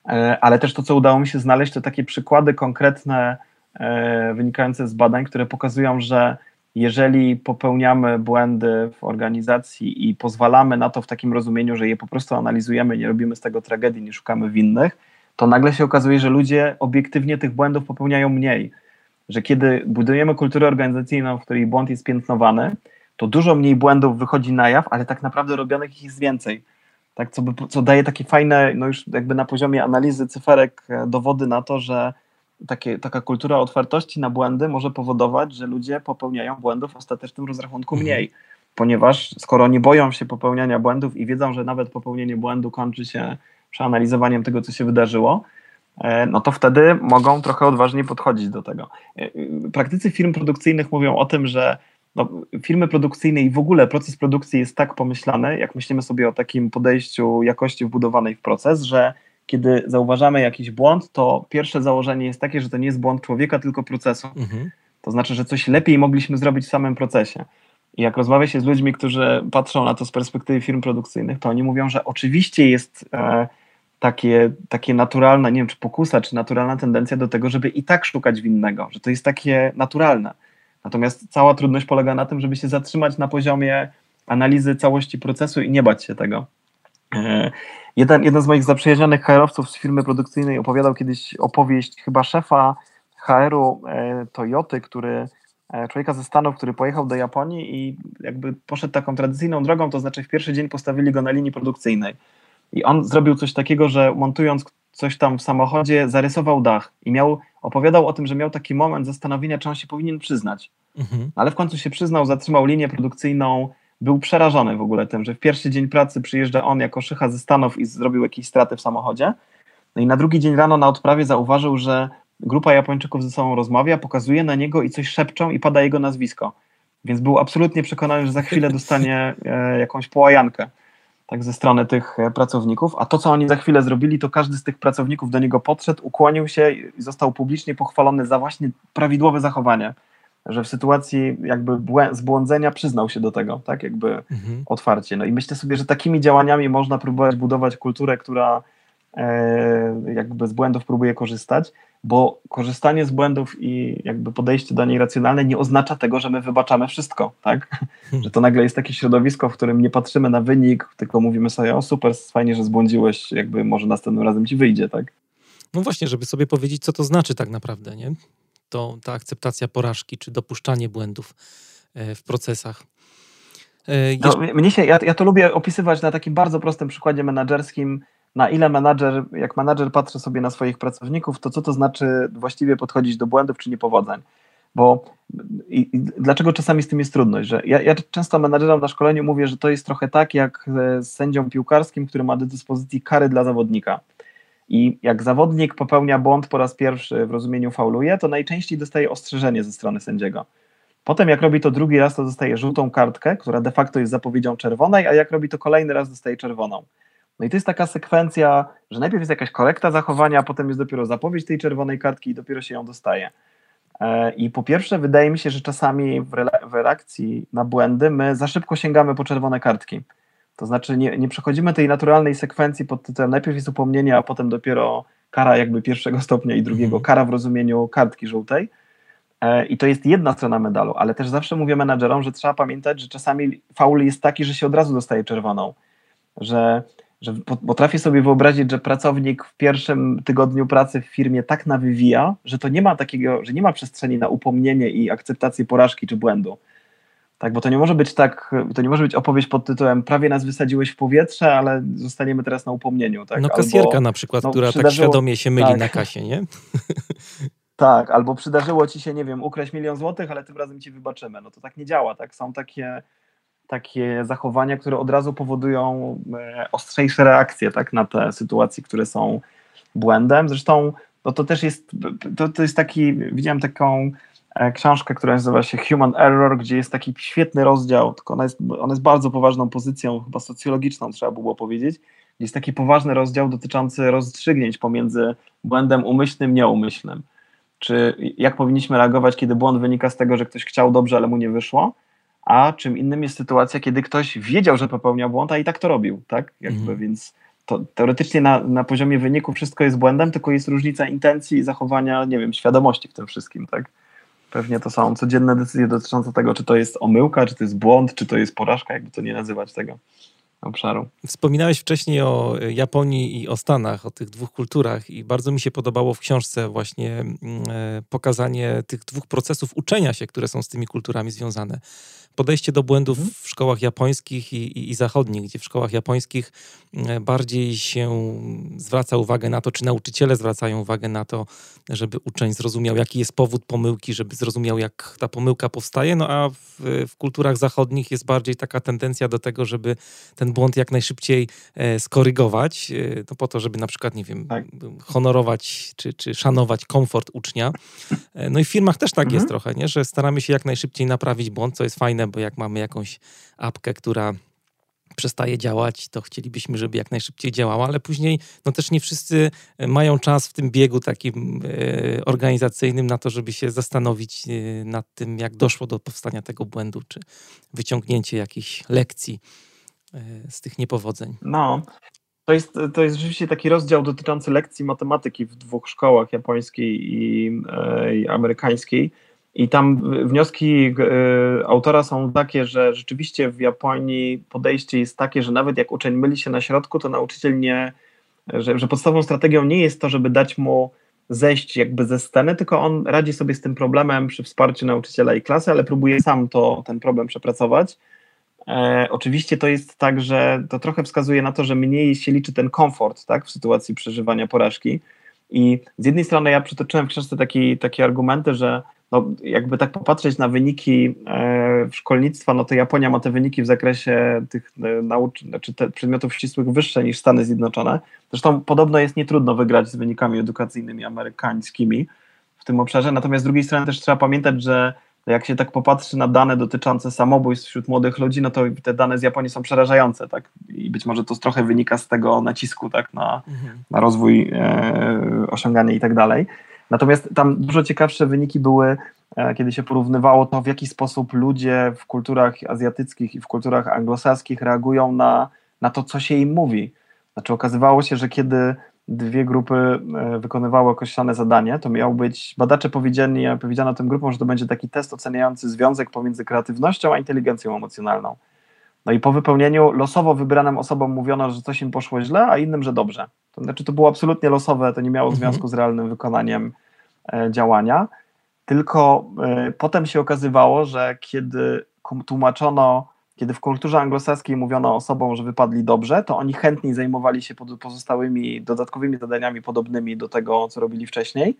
S2: e, ale też to, co udało mi się znaleźć, to takie przykłady konkretne, e, wynikające z badań, które pokazują, że jeżeli popełniamy błędy w organizacji i pozwalamy na to w takim rozumieniu, że je po prostu analizujemy, nie robimy z tego tragedii, nie szukamy winnych, to nagle się okazuje, że ludzie obiektywnie tych błędów popełniają mniej. Że kiedy budujemy kulturę organizacyjną, w której błąd jest piętnowany, to dużo mniej błędów wychodzi na jaw, ale tak naprawdę robionych jest więcej. Tak, co, by, co daje takie fajne, no już jakby na poziomie analizy cyferek, e, dowody na to, że takie, taka kultura otwartości na błędy może powodować, że ludzie popełniają błędów w ostatecznym rozrachunku mhm. mniej. ponieważ skoro nie boją się popełniania błędów i wiedzą, że nawet popełnienie błędu kończy się przeanalizowaniem tego, co się wydarzyło, e, no to wtedy mogą trochę odważniej podchodzić do tego. E, praktycy firm produkcyjnych mówią o tym, że no, firmy produkcyjne i w ogóle proces produkcji jest tak pomyślany, jak myślimy sobie o takim podejściu jakości wbudowanej w proces, że kiedy zauważamy jakiś błąd, to pierwsze założenie jest takie, że to nie jest błąd człowieka, tylko procesu. Mhm. To znaczy, że coś lepiej mogliśmy zrobić w samym procesie. I jak rozmawia się z ludźmi, którzy patrzą na to z perspektywy firm produkcyjnych, to oni mówią, że oczywiście jest e, takie, takie naturalna, nie wiem czy pokusa, czy naturalna tendencja do tego, żeby i tak szukać winnego, że to jest takie naturalne. Natomiast cała trudność polega na tym, żeby się zatrzymać na poziomie analizy całości procesu i nie bać się tego. E, jeden, jeden z moich zaprzyjaźnionych HR-owców z firmy produkcyjnej opowiadał kiedyś opowieść chyba szefa HR-u e, Toyoty, który e, człowieka ze Stanów, który pojechał do Japonii i jakby poszedł taką tradycyjną drogą, to znaczy w pierwszy dzień postawili go na linii produkcyjnej. I on zrobił coś takiego, że montując coś tam w samochodzie, zarysował dach i miał, opowiadał o tym, że miał taki moment zastanowienia, czy on się powinien przyznać. Mhm. Ale w końcu się przyznał, zatrzymał linię produkcyjną, był przerażony w ogóle tym, że w pierwszy dzień pracy przyjeżdża on jako szycha ze Stanów i zrobił jakieś straty w samochodzie. No i na drugi dzień rano na odprawie zauważył, że grupa Japończyków ze sobą rozmawia, pokazuje na niego i coś szepczą i pada jego nazwisko. Więc był absolutnie przekonany, że za chwilę dostanie e, jakąś połajankę tak ze strony tych e, pracowników, a to, co oni za chwilę zrobili, to każdy z tych pracowników do niego podszedł, ukłonił się i został publicznie pochwalony za właśnie prawidłowe zachowanie, że w sytuacji jakby zbłądzenia przyznał się do tego, tak jakby mhm. otwarcie. No i myślę sobie, że takimi działaniami można próbować budować kulturę, która e, jakby z błędów próbuje korzystać, bo korzystanie z błędów i jakby podejście do niej racjonalne nie oznacza tego, że my wybaczamy wszystko, tak? Hmm. Że to nagle jest takie środowisko, w którym nie patrzymy na wynik, tylko mówimy sobie, o super, fajnie, że zbłądziłeś, jakby może następnym razem ci wyjdzie, tak?
S1: No właśnie, żeby sobie powiedzieć, co to znaczy tak naprawdę, nie? To ta akceptacja porażki, czy dopuszczanie błędów e, w procesach.
S2: E, no, mnie się, ja, ja to lubię opisywać na takim bardzo prostym przykładzie menedżerskim, na ile menadżer, jak menadżer patrzy sobie na swoich pracowników, to co to znaczy właściwie podchodzić do błędów czy niepowodzeń. Bo i, i dlaczego czasami z tym jest trudność? Że ja, ja często menadżerom na szkoleniu mówię, że to jest trochę tak jak z sędzią piłkarskim, który ma do dyspozycji kary dla zawodnika. I jak zawodnik popełnia błąd po raz pierwszy w rozumieniu fauluje, to najczęściej dostaje ostrzeżenie ze strony sędziego. Potem jak robi to drugi raz, to dostaje żółtą kartkę, która de facto jest zapowiedzią czerwonej, a jak robi to kolejny raz, dostaje czerwoną. No i to jest taka sekwencja, że najpierw jest jakaś korekta zachowania, a potem jest dopiero zapowiedź tej czerwonej kartki i dopiero się ją dostaje. E, I po pierwsze, wydaje mi się, że czasami w, reakcji na błędy my za szybko sięgamy po czerwone kartki. To znaczy nie, nie przechodzimy tej naturalnej sekwencji pod tytułem najpierw jest upomnienie, a potem dopiero kara jakby pierwszego stopnia i drugiego, mm. kara w rozumieniu kartki żółtej. E, I to jest jedna strona medalu, ale też zawsze mówię menadżerom, że trzeba pamiętać, że czasami faul jest taki, że się od razu dostaje czerwoną. Że że potrafię sobie wyobrazić, że pracownik w pierwszym tygodniu pracy w firmie tak nawywija, że to nie ma takiego, że nie ma przestrzeni na upomnienie i akceptację porażki czy błędu. Tak, bo to nie może być tak, to nie może być opowieść pod tytułem prawie nas wysadziłeś w powietrze, ale zostaniemy teraz na upomnieniu. Tak?
S1: No kasjerka albo, na przykład, no, która tak świadomie się myli tak. na kasie, nie?
S2: Tak, albo przydarzyło ci się, nie wiem, ukraść milion złotych, ale tym razem ci wybaczymy. No to tak nie działa, tak? Są takie takie zachowania, które od razu powodują e, ostrzejsze reakcje tak, na te sytuacje, które są błędem. Zresztą no to też jest, to, to jest taki, widziałem taką e, książkę, która nazywa się Human Error, gdzie jest taki świetny rozdział, tylko ona jest, ona jest bardzo poważną pozycją, chyba socjologiczną trzeba było powiedzieć, jest taki poważny rozdział dotyczący rozstrzygnięć pomiędzy błędem umyślnym, nieumyślnym. Czy jak powinniśmy reagować, kiedy błąd wynika z tego, że ktoś chciał dobrze, ale mu nie wyszło, a czym innym jest sytuacja, kiedy ktoś wiedział, że popełniał błąd, a i tak to robił, tak? Jakby, mhm. Więc to teoretycznie na, na poziomie wyniku wszystko jest błędem, tylko jest różnica intencji i zachowania, nie wiem, świadomości w tym wszystkim, tak? Pewnie to są codzienne decyzje dotyczące tego, czy to jest omyłka, czy to jest błąd, czy to jest porażka, jakby to nie nazywać tego obszaru.
S1: Wspominałeś wcześniej o Japonii i o Stanach, o tych dwóch kulturach i bardzo mi się podobało w książce właśnie mm, e, pokazanie tych dwóch procesów uczenia się, które są z tymi kulturami związane podejście do błędów mhm. w szkołach japońskich i, i, i, zachodnich, gdzie w szkołach japońskich e, bardziej się zwraca uwagę na to, czy nauczyciele zwracają uwagę na to, żeby uczeń zrozumiał, jaki jest powód pomyłki, żeby zrozumiał, jak ta pomyłka powstaje, no a w, w kulturach zachodnich jest bardziej taka tendencja do tego, żeby ten błąd jak najszybciej e, skorygować, e, no po to, żeby na przykład, nie wiem, tak. honorować czy, czy szanować komfort ucznia. No i w firmach też tak mhm. jest trochę, nie? że staramy się jak najszybciej naprawić błąd, co jest fajne, bo jak mamy jakąś apkę, która przestaje działać, to chcielibyśmy, żeby jak najszybciej działała, ale później no też nie wszyscy mają czas w tym biegu takim e, organizacyjnym na to, żeby się zastanowić e, nad tym, jak doszło do powstania tego błędu, czy wyciągnięcie jakichś lekcji e, z tych niepowodzeń.
S2: No, to jest, to jest rzeczywiście taki rozdział dotyczący lekcji matematyki w dwóch szkołach, japońskiej i, e, i amerykańskiej. I tam wnioski e, autora są takie, że rzeczywiście w Japonii podejście jest takie, że nawet jak uczeń myli się na środku, to nauczyciel nie, że, że podstawową strategią nie jest to, żeby dać mu zejść jakby ze sceny, tylko on radzi sobie z tym problemem przy wsparciu nauczyciela i klasy, ale próbuje sam to, ten problem przepracować. E, oczywiście to jest tak, że to trochę wskazuje na to, że mniej się liczy ten komfort tak, w sytuacji przeżywania porażki. I z jednej strony ja przytoczyłem w książce taki, takie argumenty, że no, jakby tak popatrzeć na wyniki e, szkolnictwa, no to Japonia ma te wyniki w zakresie tych e, naucz, znaczy przedmiotów ścisłych wyższe niż Stany Zjednoczone. Zresztą podobno jest nietrudno wygrać z wynikami edukacyjnymi amerykańskimi w tym obszarze. Natomiast z drugiej strony też trzeba pamiętać, że jak się tak popatrzy na dane dotyczące samobójstw wśród młodych ludzi, no to te dane z Japonii są przerażające, tak? I być może to trochę wynika z tego nacisku, tak, na, mhm. na rozwój, e, osiąganie i tak dalej. Natomiast tam dużo ciekawsze wyniki były, e, kiedy się porównywało to, w jaki sposób ludzie w kulturach azjatyckich i w kulturach anglosaskich reagują na, na to, co się im mówi. Znaczy okazywało się, że kiedy dwie grupy e, wykonywały określone zadanie, to miał być, badacze powiedzieli, powiedziano tym grupom, że to będzie taki test oceniający związek pomiędzy kreatywnością a inteligencją emocjonalną. No i po wypełnieniu losowo wybranym osobom mówiono, że coś im poszło źle, a innym, że dobrze. To znaczy to było absolutnie losowe, to nie miało mhm. związku z realnym wykonaniem e, działania, tylko e, potem się okazywało, że kiedy tłumaczono kiedy w kulturze anglosaskiej mówiono osobom, że wypadli dobrze, to oni chętniej zajmowali się pozostałymi dodatkowymi zadaniami podobnymi do tego, co robili wcześniej.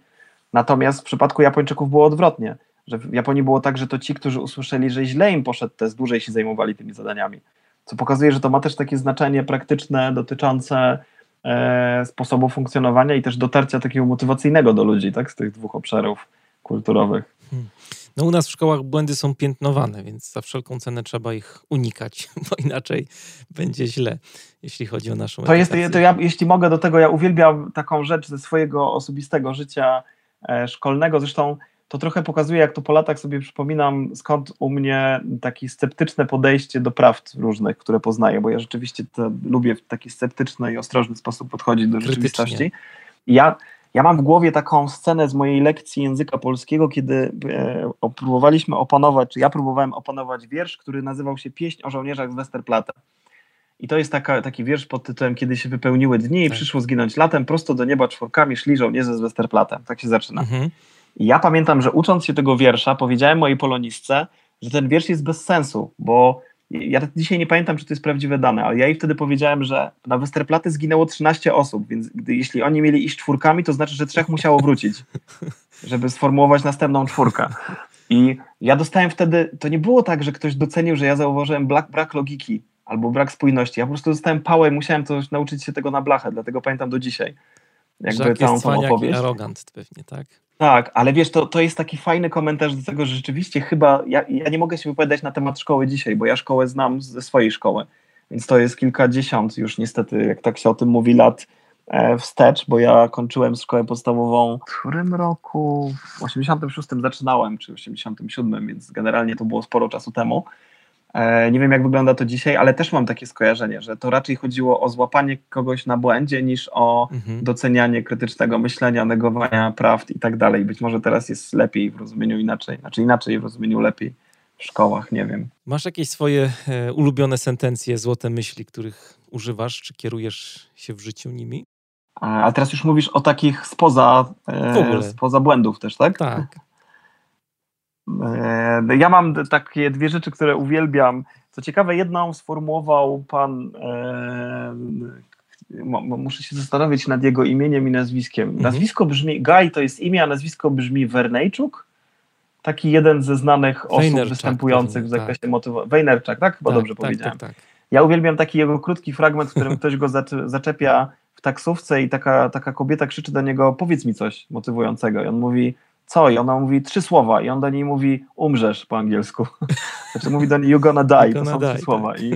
S2: Natomiast w przypadku Japończyków było odwrotnie, że w Japonii było tak, że to ci, którzy usłyszeli, że źle im poszedł test, dłużej się zajmowali tymi zadaniami. Co pokazuje, że to ma też takie znaczenie praktyczne dotyczące e, sposobu funkcjonowania i też dotarcia takiego motywacyjnego do ludzi, tak, z tych dwóch obszarów kulturowych. Hmm.
S1: No u nas w szkołach błędy są piętnowane, więc za wszelką cenę trzeba ich unikać, bo inaczej będzie źle, jeśli chodzi o naszą
S2: To jest, to ja, jeśli mogę do tego, ja uwielbiam taką rzecz ze swojego osobistego życia e, szkolnego, zresztą to trochę pokazuje, jak to po latach sobie przypominam, skąd u mnie takie sceptyczne podejście do prawd różnych, które poznaję, bo ja rzeczywiście lubię w taki sceptyczny i ostrożny sposób podchodzić do rzeczywistości. Ja ja mam w głowie taką scenę z mojej lekcji języka polskiego, kiedy e, próbowaliśmy opanować, czy ja próbowałem opanować wiersz, który nazywał się Pieśń o żołnierzach z Westerplatte. I to jest taka, taki wiersz pod tytułem Kiedy się wypełniły dni i tak. przyszło zginąć latem, prosto do nieba czworkami szli żołnierze z Westerplatte. Tak się zaczyna. Mhm. I ja pamiętam, że ucząc się tego wiersza, powiedziałem mojej polonistce, że ten wiersz jest bez sensu, bo ja dzisiaj nie pamiętam, czy to jest prawdziwe dane, ale ja jej wtedy powiedziałem, że na Westerplatte zginęło 13 osób, więc gdy, jeśli oni mieli iść czwórkami, to znaczy, że trzech musiało wrócić, żeby sformułować następną czwórkę. I ja dostałem wtedy, to nie było tak, że ktoś docenił, że ja zauważyłem brak, brak logiki albo brak spójności. Ja po prostu dostałem pałę i musiałem to nauczyć się tego na blachę, dlatego pamiętam do dzisiaj.
S1: Jakby Żak całą jest tą opowieść. arogant pewnie, tak?
S2: Tak, ale wiesz, to, to jest taki fajny komentarz do tego, że rzeczywiście chyba, ja, ja nie mogę się wypowiadać na temat szkoły dzisiaj, bo ja szkołę znam ze swojej szkoły, więc to jest kilkadziesiąt już niestety, jak tak się o tym mówi, lat e, wstecz, bo ja kończyłem szkołę podstawową w którym roku? W 86 zaczynałem, czy 87, więc generalnie to było sporo czasu temu. E, nie wiem, jak wygląda to dzisiaj, ale też mam takie skojarzenie, że to raczej chodziło o złapanie kogoś na błędzie niż o mhm. docenianie krytycznego myślenia, negowania prawd i tak dalej. Być może teraz jest lepiej w rozumieniu inaczej, znaczy inaczej w rozumieniu lepiej w szkołach, nie wiem.
S1: Masz jakieś swoje e, ulubione sentencje, złote myśli, których używasz, czy kierujesz się w życiu nimi?
S2: A, teraz już mówisz o takich spoza, e, spoza błędów też, tak?
S1: Tak.
S2: E, ja mam takie dwie rzeczy, które uwielbiam. Co ciekawe, jedną sformułował pan. E, muszę się zastanowić nad jego imieniem i nazwiskiem. Mhm. Nazwisko brzmi. Guy to jest imię, a nazwisko brzmi Wernejczuk. Taki jeden ze znanych osób występujących w zakresie tak. motywacji. Wejnerczak, tak? Chyba tak, dobrze tak, powiedziałem. Tak, tak. Ja uwielbiam taki jego krótki fragment, w którym ktoś go zaczepia w taksówce i taka, taka kobieta krzyczy do niego: Powiedz mi coś motywującego. I on mówi: co? I ona mówi trzy słowa i on do niej mówi umrzesz po angielsku. Znaczy mówi do niej you gonna die, to są die, trzy słowa. Tak. I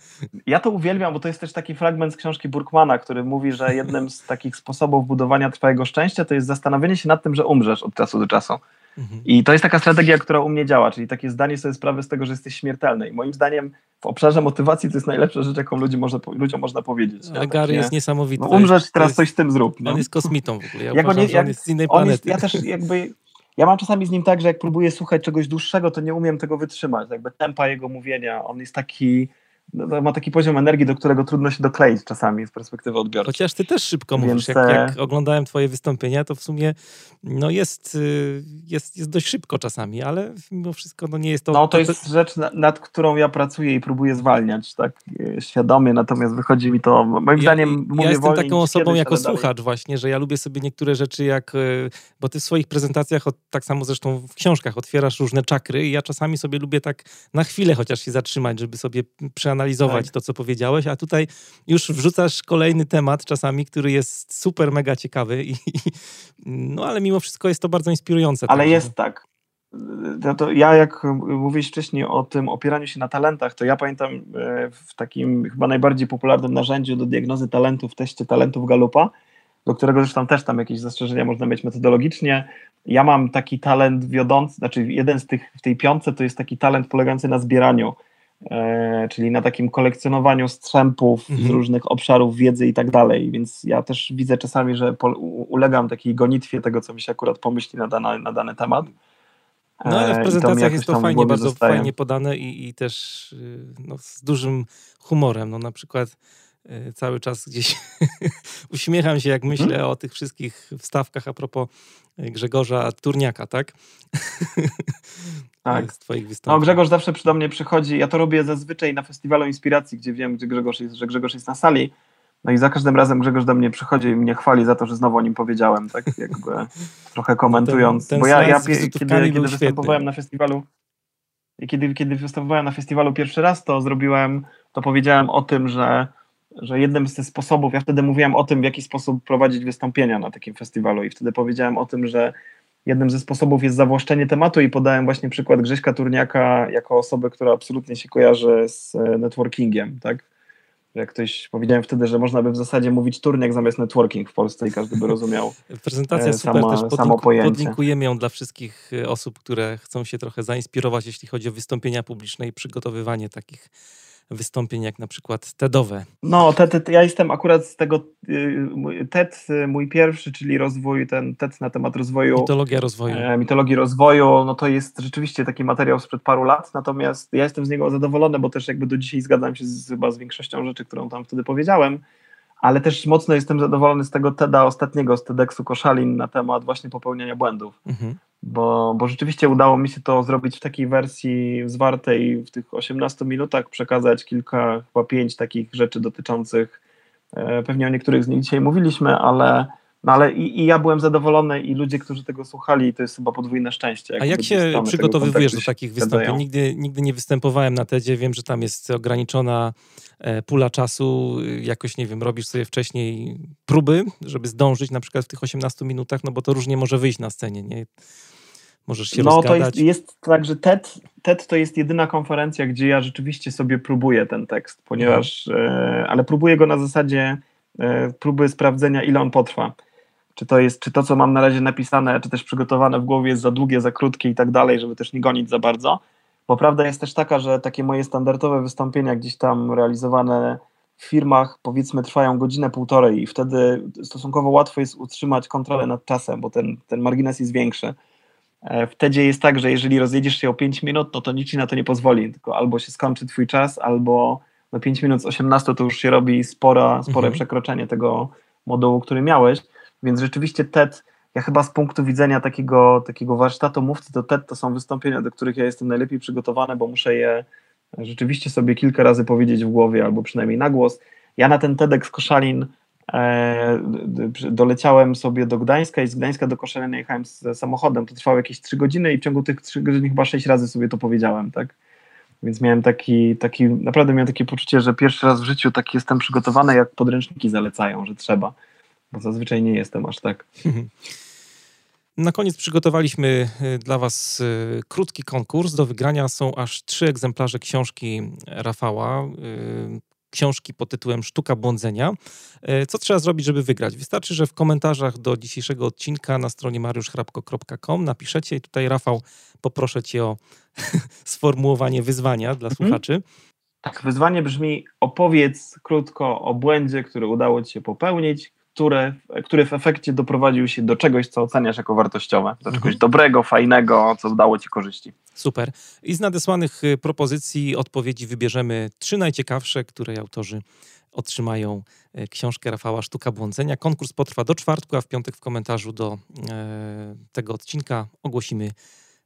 S2: ja to uwielbiam, bo to jest też taki fragment z książki Burkmana, który mówi, że jednym z takich sposobów budowania trwałego szczęścia to jest zastanowienie się nad tym, że umrzesz od czasu do czasu. Mhm. I to jest taka strategia, która u mnie działa, czyli takie zdanie sobie sprawy z tego, że jesteś śmiertelny. I moim zdaniem w obszarze motywacji to jest najlepsza rzecz, jaką ludziom można, ludziom można powiedzieć.
S1: A Gary jest niesamowity. No,
S2: umrzesz, teraz coś z tym zrób.
S1: No. On jest kosmitą w ogóle. Ja, uważam, nie, jak, on jest z innej planety. Jest,
S2: ja też jakby ja mam czasami z nim tak, że jak próbuję słuchać czegoś dłuższego, to nie umiem tego wytrzymać. Jakby tempa jego mówienia, on jest taki, ma taki poziom energii, do którego trudno się dokleić czasami z perspektywy odbiorcy.
S1: Chociaż ty też szybko Więc... mówisz. Jak, e, jak, oglądałem twoje wystąpienia, to w sumie no jest, y, jest, jest dość szybko czasami, ale mimo wszystko no nie jest to...
S2: No to jest rzecz, nad którą ja pracuję i próbuję zwalniać tak e, świadomie, natomiast wychodzi mi to, moim ja, zdaniem
S1: Ja jestem taką osobą jako słuchacz właśnie, że ja lubię sobie niektóre rzeczy jak, e, bo ty w swoich prezentacjach, tak samo zresztą w książkach otwierasz różne czakry i ja czasami sobie lubię tak na chwilę chociaż się zatrzymać, żeby sobie przeanalizować analizować tak. to, co powiedziałeś, a tutaj już wrzucasz kolejny temat czasami, który jest super, mega ciekawy i, no ale mimo wszystko jest to bardzo inspirujące.
S2: Ale także. jest tak. To, to ja jak mówiłeś wcześniej o tym opieraniu się na talentach, to ja pamiętam e, w takim chyba najbardziej popularnym narzędziu do diagnozy talentów, teście talentów Galupa, do którego zresztą też tam jakieś zastrzeżenia można mieć metodologicznie. Ja mam taki talent wiodący, znaczy jeden z tych w tej piątce to jest taki talent polegający na zbieraniu czyli na takim kolekcjonowaniu strzępów mhm. z różnych obszarów wiedzy i tak dalej. Więc ja też widzę czasami, że ulegam takiej gonitwie tego, co mi się akurat pomyśli na dany, na dany temat.
S1: No ale w e, prezentacjach jest to fajnie, bardzo zostaje. fajnie podane i, i też y, no, z dużym humorem. No na przykład y, cały czas gdzieś uśmiecham się, jak myślę hmm? o tych wszystkich wstawkach a propos Grzegorza Turniaka, tak?
S2: Tak. Z twoich wystąpień. No Grzegorz zawsze przy do mnie przychodzi, ja to robię zazwyczaj na festiwalu inspiracji, gdzie wiem, gdzie Grzegorz jest, że Grzegorz jest na sali, no i za każdym razem Grzegorz do mnie przychodzi i mnie chwali za to, że znowu o nim powiedziałem, tak jakby trochę komentując. Ten, ten Bo ja, ja kiedy, kiedy występowałem na festiwalu kiedy, kiedy występowałem na festiwalu pierwszy raz, to zrobiłem, to powiedziałem o tym, że że jednym z tych sposobów, ja wtedy mówiłem o tym, w jaki sposób prowadzić wystąpienia na takim festiwalu i wtedy powiedziałem o tym, że jednym ze sposobów jest zawłaszczenie tematu i podałem właśnie przykład Grześka Turniaka jako osoby, która absolutnie się kojarzy z e, networkingiem, tak? Jak ktoś powiedziałem wtedy, że można by w zasadzie mówić turniak zamiast networking w Polsce i każdy by rozumiał.
S1: Prezentacja e, super, sama, też podlinku, samo pojęcie. podlinkujemy ją dla wszystkich e, osób, które chcą się trochę zainspirować, jeśli chodzi o wystąpienia publiczne i przygotowywanie takich wystąpień, jak na przykład TEDowe.
S2: No, TED, ja jestem akurat z tego, y, TED mój pierwszy, czyli rozwój, ten TED na temat rozwoju.
S1: Mitologia rozwoju.
S2: E, mitologii rozwoju, no to jest rzeczywiście taki materiał sprzed paru lat, natomiast ja jestem z niego zadowolony, bo też jakby do dzisiaj zgadzam się z, chyba z większością rzeczy, którą tam wtedy powiedziałem, ale też mocno jestem zadowolony z tego TEDa ostatniego, z TEDxu Koszalin na temat właśnie popełniania błędów. Mhm bo, bo rzeczywiście udało mi się to zrobić w takiej wersji zwartej, w tych 18 minutach przekazać kilka, chyba pięć takich rzeczy dotyczących, e, pewnie o niektórych z nich dzisiaj mówiliśmy, ale, no ale i, i ja byłem zadowolony i ludzie, którzy tego słuchali, to jest chyba podwójne szczęście. Jak
S1: A jak się przygotowujesz do takich wystąpień? Nigdy, nigdy nie występowałem na TEDzie, wiem, że tam jest ograniczona e, pula czasu, jakoś, nie wiem, robisz sobie wcześniej próby, żeby zdążyć na przykład w tych 18 minutach, no bo to różnie może wyjść na scenie, nie? Możesz się no,
S2: rozgadać. to jest, jest tak, że TED, TED to jest jedyna konferencja, gdzie ja rzeczywiście sobie próbuję ten tekst, ponieważ, mhm. e, ale próbuję go na zasadzie próby sprawdzenia, ile on potrwa. Czy to jest, czy to, co mam na razie napisane, czy też przygotowane w głowie jest za długie, za krótkie i tak dalej, żeby też nie gonić za bardzo. Bo prawda jest też taka, że takie moje standardowe wystąpienia gdzieś tam realizowane w firmach powiedzmy trwają godzinę, półtorej i wtedy stosunkowo łatwo jest utrzymać kontrolę nad czasem, bo ten, ten margines jest większy. E, w TEDzie jest tak, że jeżeli rozjedziesz się o 5 minut, no to nic ci na to nie pozwoli, tylko albo się skończy twój czas, albo no 5 minut z 18 to już się robi spora, spore mhm. przekroczenie tego modułu, który miałeś, więc rzeczywiście TED, ja chyba z punktu widzenia takiego, takiego warsztatu mówcy to TED to są wystąpienia, do których ja jestem najlepiej przygotowany, bo muszę je rzeczywiście sobie kilka razy powiedzieć w głowie, albo przynajmniej na głos. Ja na ten TEDx Koszalin e, doleciałem sobie do Gdańska i z Gdańska do Koszalina jechałem z samochodem. To trwało jakieś 3 godziny i w ciągu tych 3 godzin chyba 6 razy sobie to powiedziałem, tak? Więc miałem taki, taki, naprawdę miałem takie poczucie, że pierwszy raz w życiu tak jestem przygotowany, jak podręczniki zalecają, że trzeba, bo zazwyczaj nie jestem aż tak.
S1: Na koniec przygotowaliśmy y, dla Was y, krótki konkurs. Do wygrania są aż trzy egzemplarze książki Rafała. Y, książki pod tytułem Sztuka błądzenia. Co trzeba zrobić, żeby wygrać? Wystarczy, że w komentarzach do dzisiejszego odcinka na stronie mariuszchrapko.com napiszecie i tutaj Rafał poproszę Cię o sformułowanie wyzwania dla mhm. słuchaczy.
S2: Tak, wyzwanie brzmi opowiedz krótko o błędzie, który udało Ci się popełnić, które, który w efekcie doprowadził się do czegoś, co oceniasz jako wartościowe, do czegoś mhm. dobrego, fajnego, co dało ci korzyści.
S1: Super. I z nadesłanych y, propozycji odpowiedzi wybierzemy trzy najciekawsze, której autorzy otrzymają y, książkę Rafała Sztuka Błądzenia. Konkurs potrwa do czwartku, a w piątek w komentarzu do e, tego odcinka ogłosimy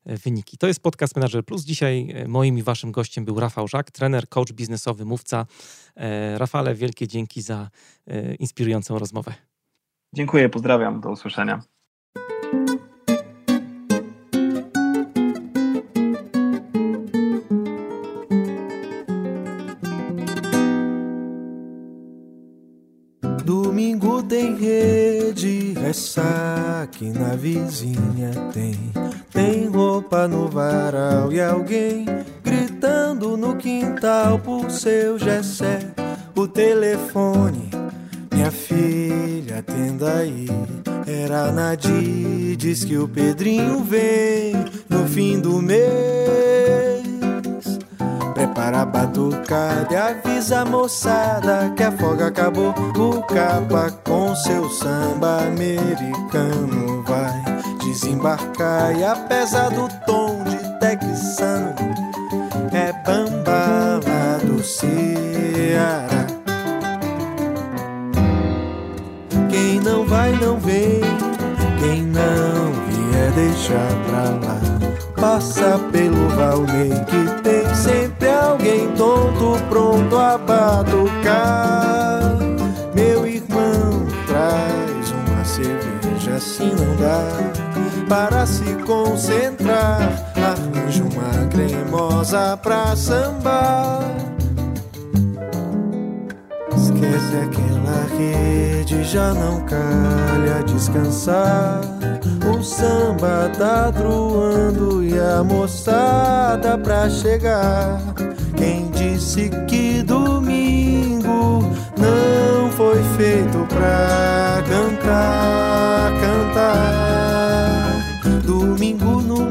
S1: wyniki. To jest podcast Manager Plus. Dzisiaj e, moim i waszym gościem był Rafał Żak, trener, coach biznesowy, mówca. Rafale, wielkie dzięki za inspirującą rozmowę.
S2: Dziękuję, pozdrawiam, do usłyszenia.
S3: Domingo tem rede, ressaque na vizinha tem. Tem roupa no varal e alguém gritando no quintal por seu Gessé. O telefone, minha filha, atenda aí. Era Nadir, diz que o Pedrinho vem no fim do mês. Prepara a batucada e avisa a moçada que a folga acabou. O capa com seu samba americano desembarcar e apesar do tom de texano é bamba lá do Ceará. Quem não vai não vem, quem não vier deixar pra lá. Passa pelo Valnei que tem sempre alguém tonto pronto a batucar. Meu irmão, traz uma cerveja, assim não dá para se concentrar. Arranja uma cremosa pra sambar. Esquece aquela rede, já não calha descansar. O samba tá truando e a moçada pra chegar. Quem disse que domingo não foi feito pra cantar, cantar?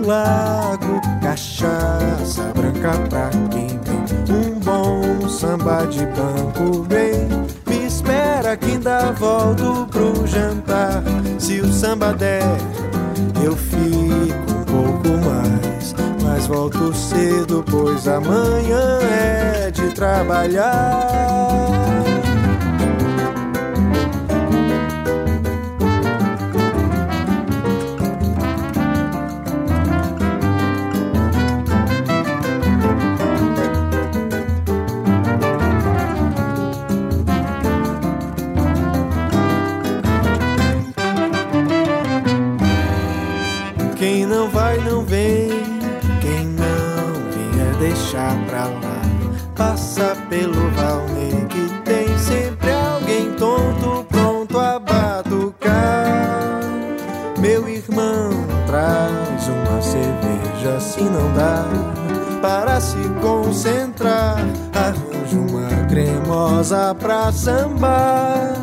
S3: Lago, cachaça branca pra quem vem. Um bom samba de banco bem. Me espera que ainda volto pro jantar. Se o samba der, eu fico um pouco mais. Mas volto cedo, pois amanhã é de trabalhar. pelo Valnei que tem sempre alguém tonto pronto a batucar. Meu irmão traz uma cerveja se não dá para se concentrar. Arranja uma cremosa pra sambar.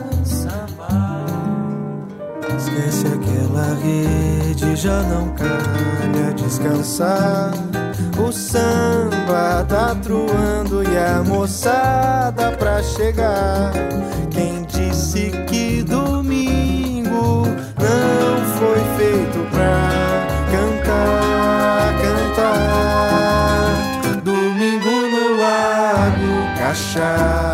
S3: Esquece aquela rede, já não calha descansar. O sangue samba tá truando e a moçada pra chegar. Quem disse que domingo não foi feito pra cantar, cantar? Domingo no lago, cachaça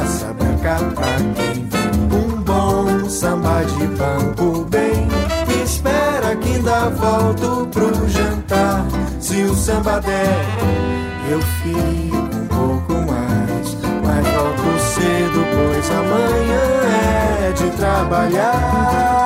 S3: sambadé. Eu fico um pouco mais, mas volto cedo, pois amanhã é de trabalhar.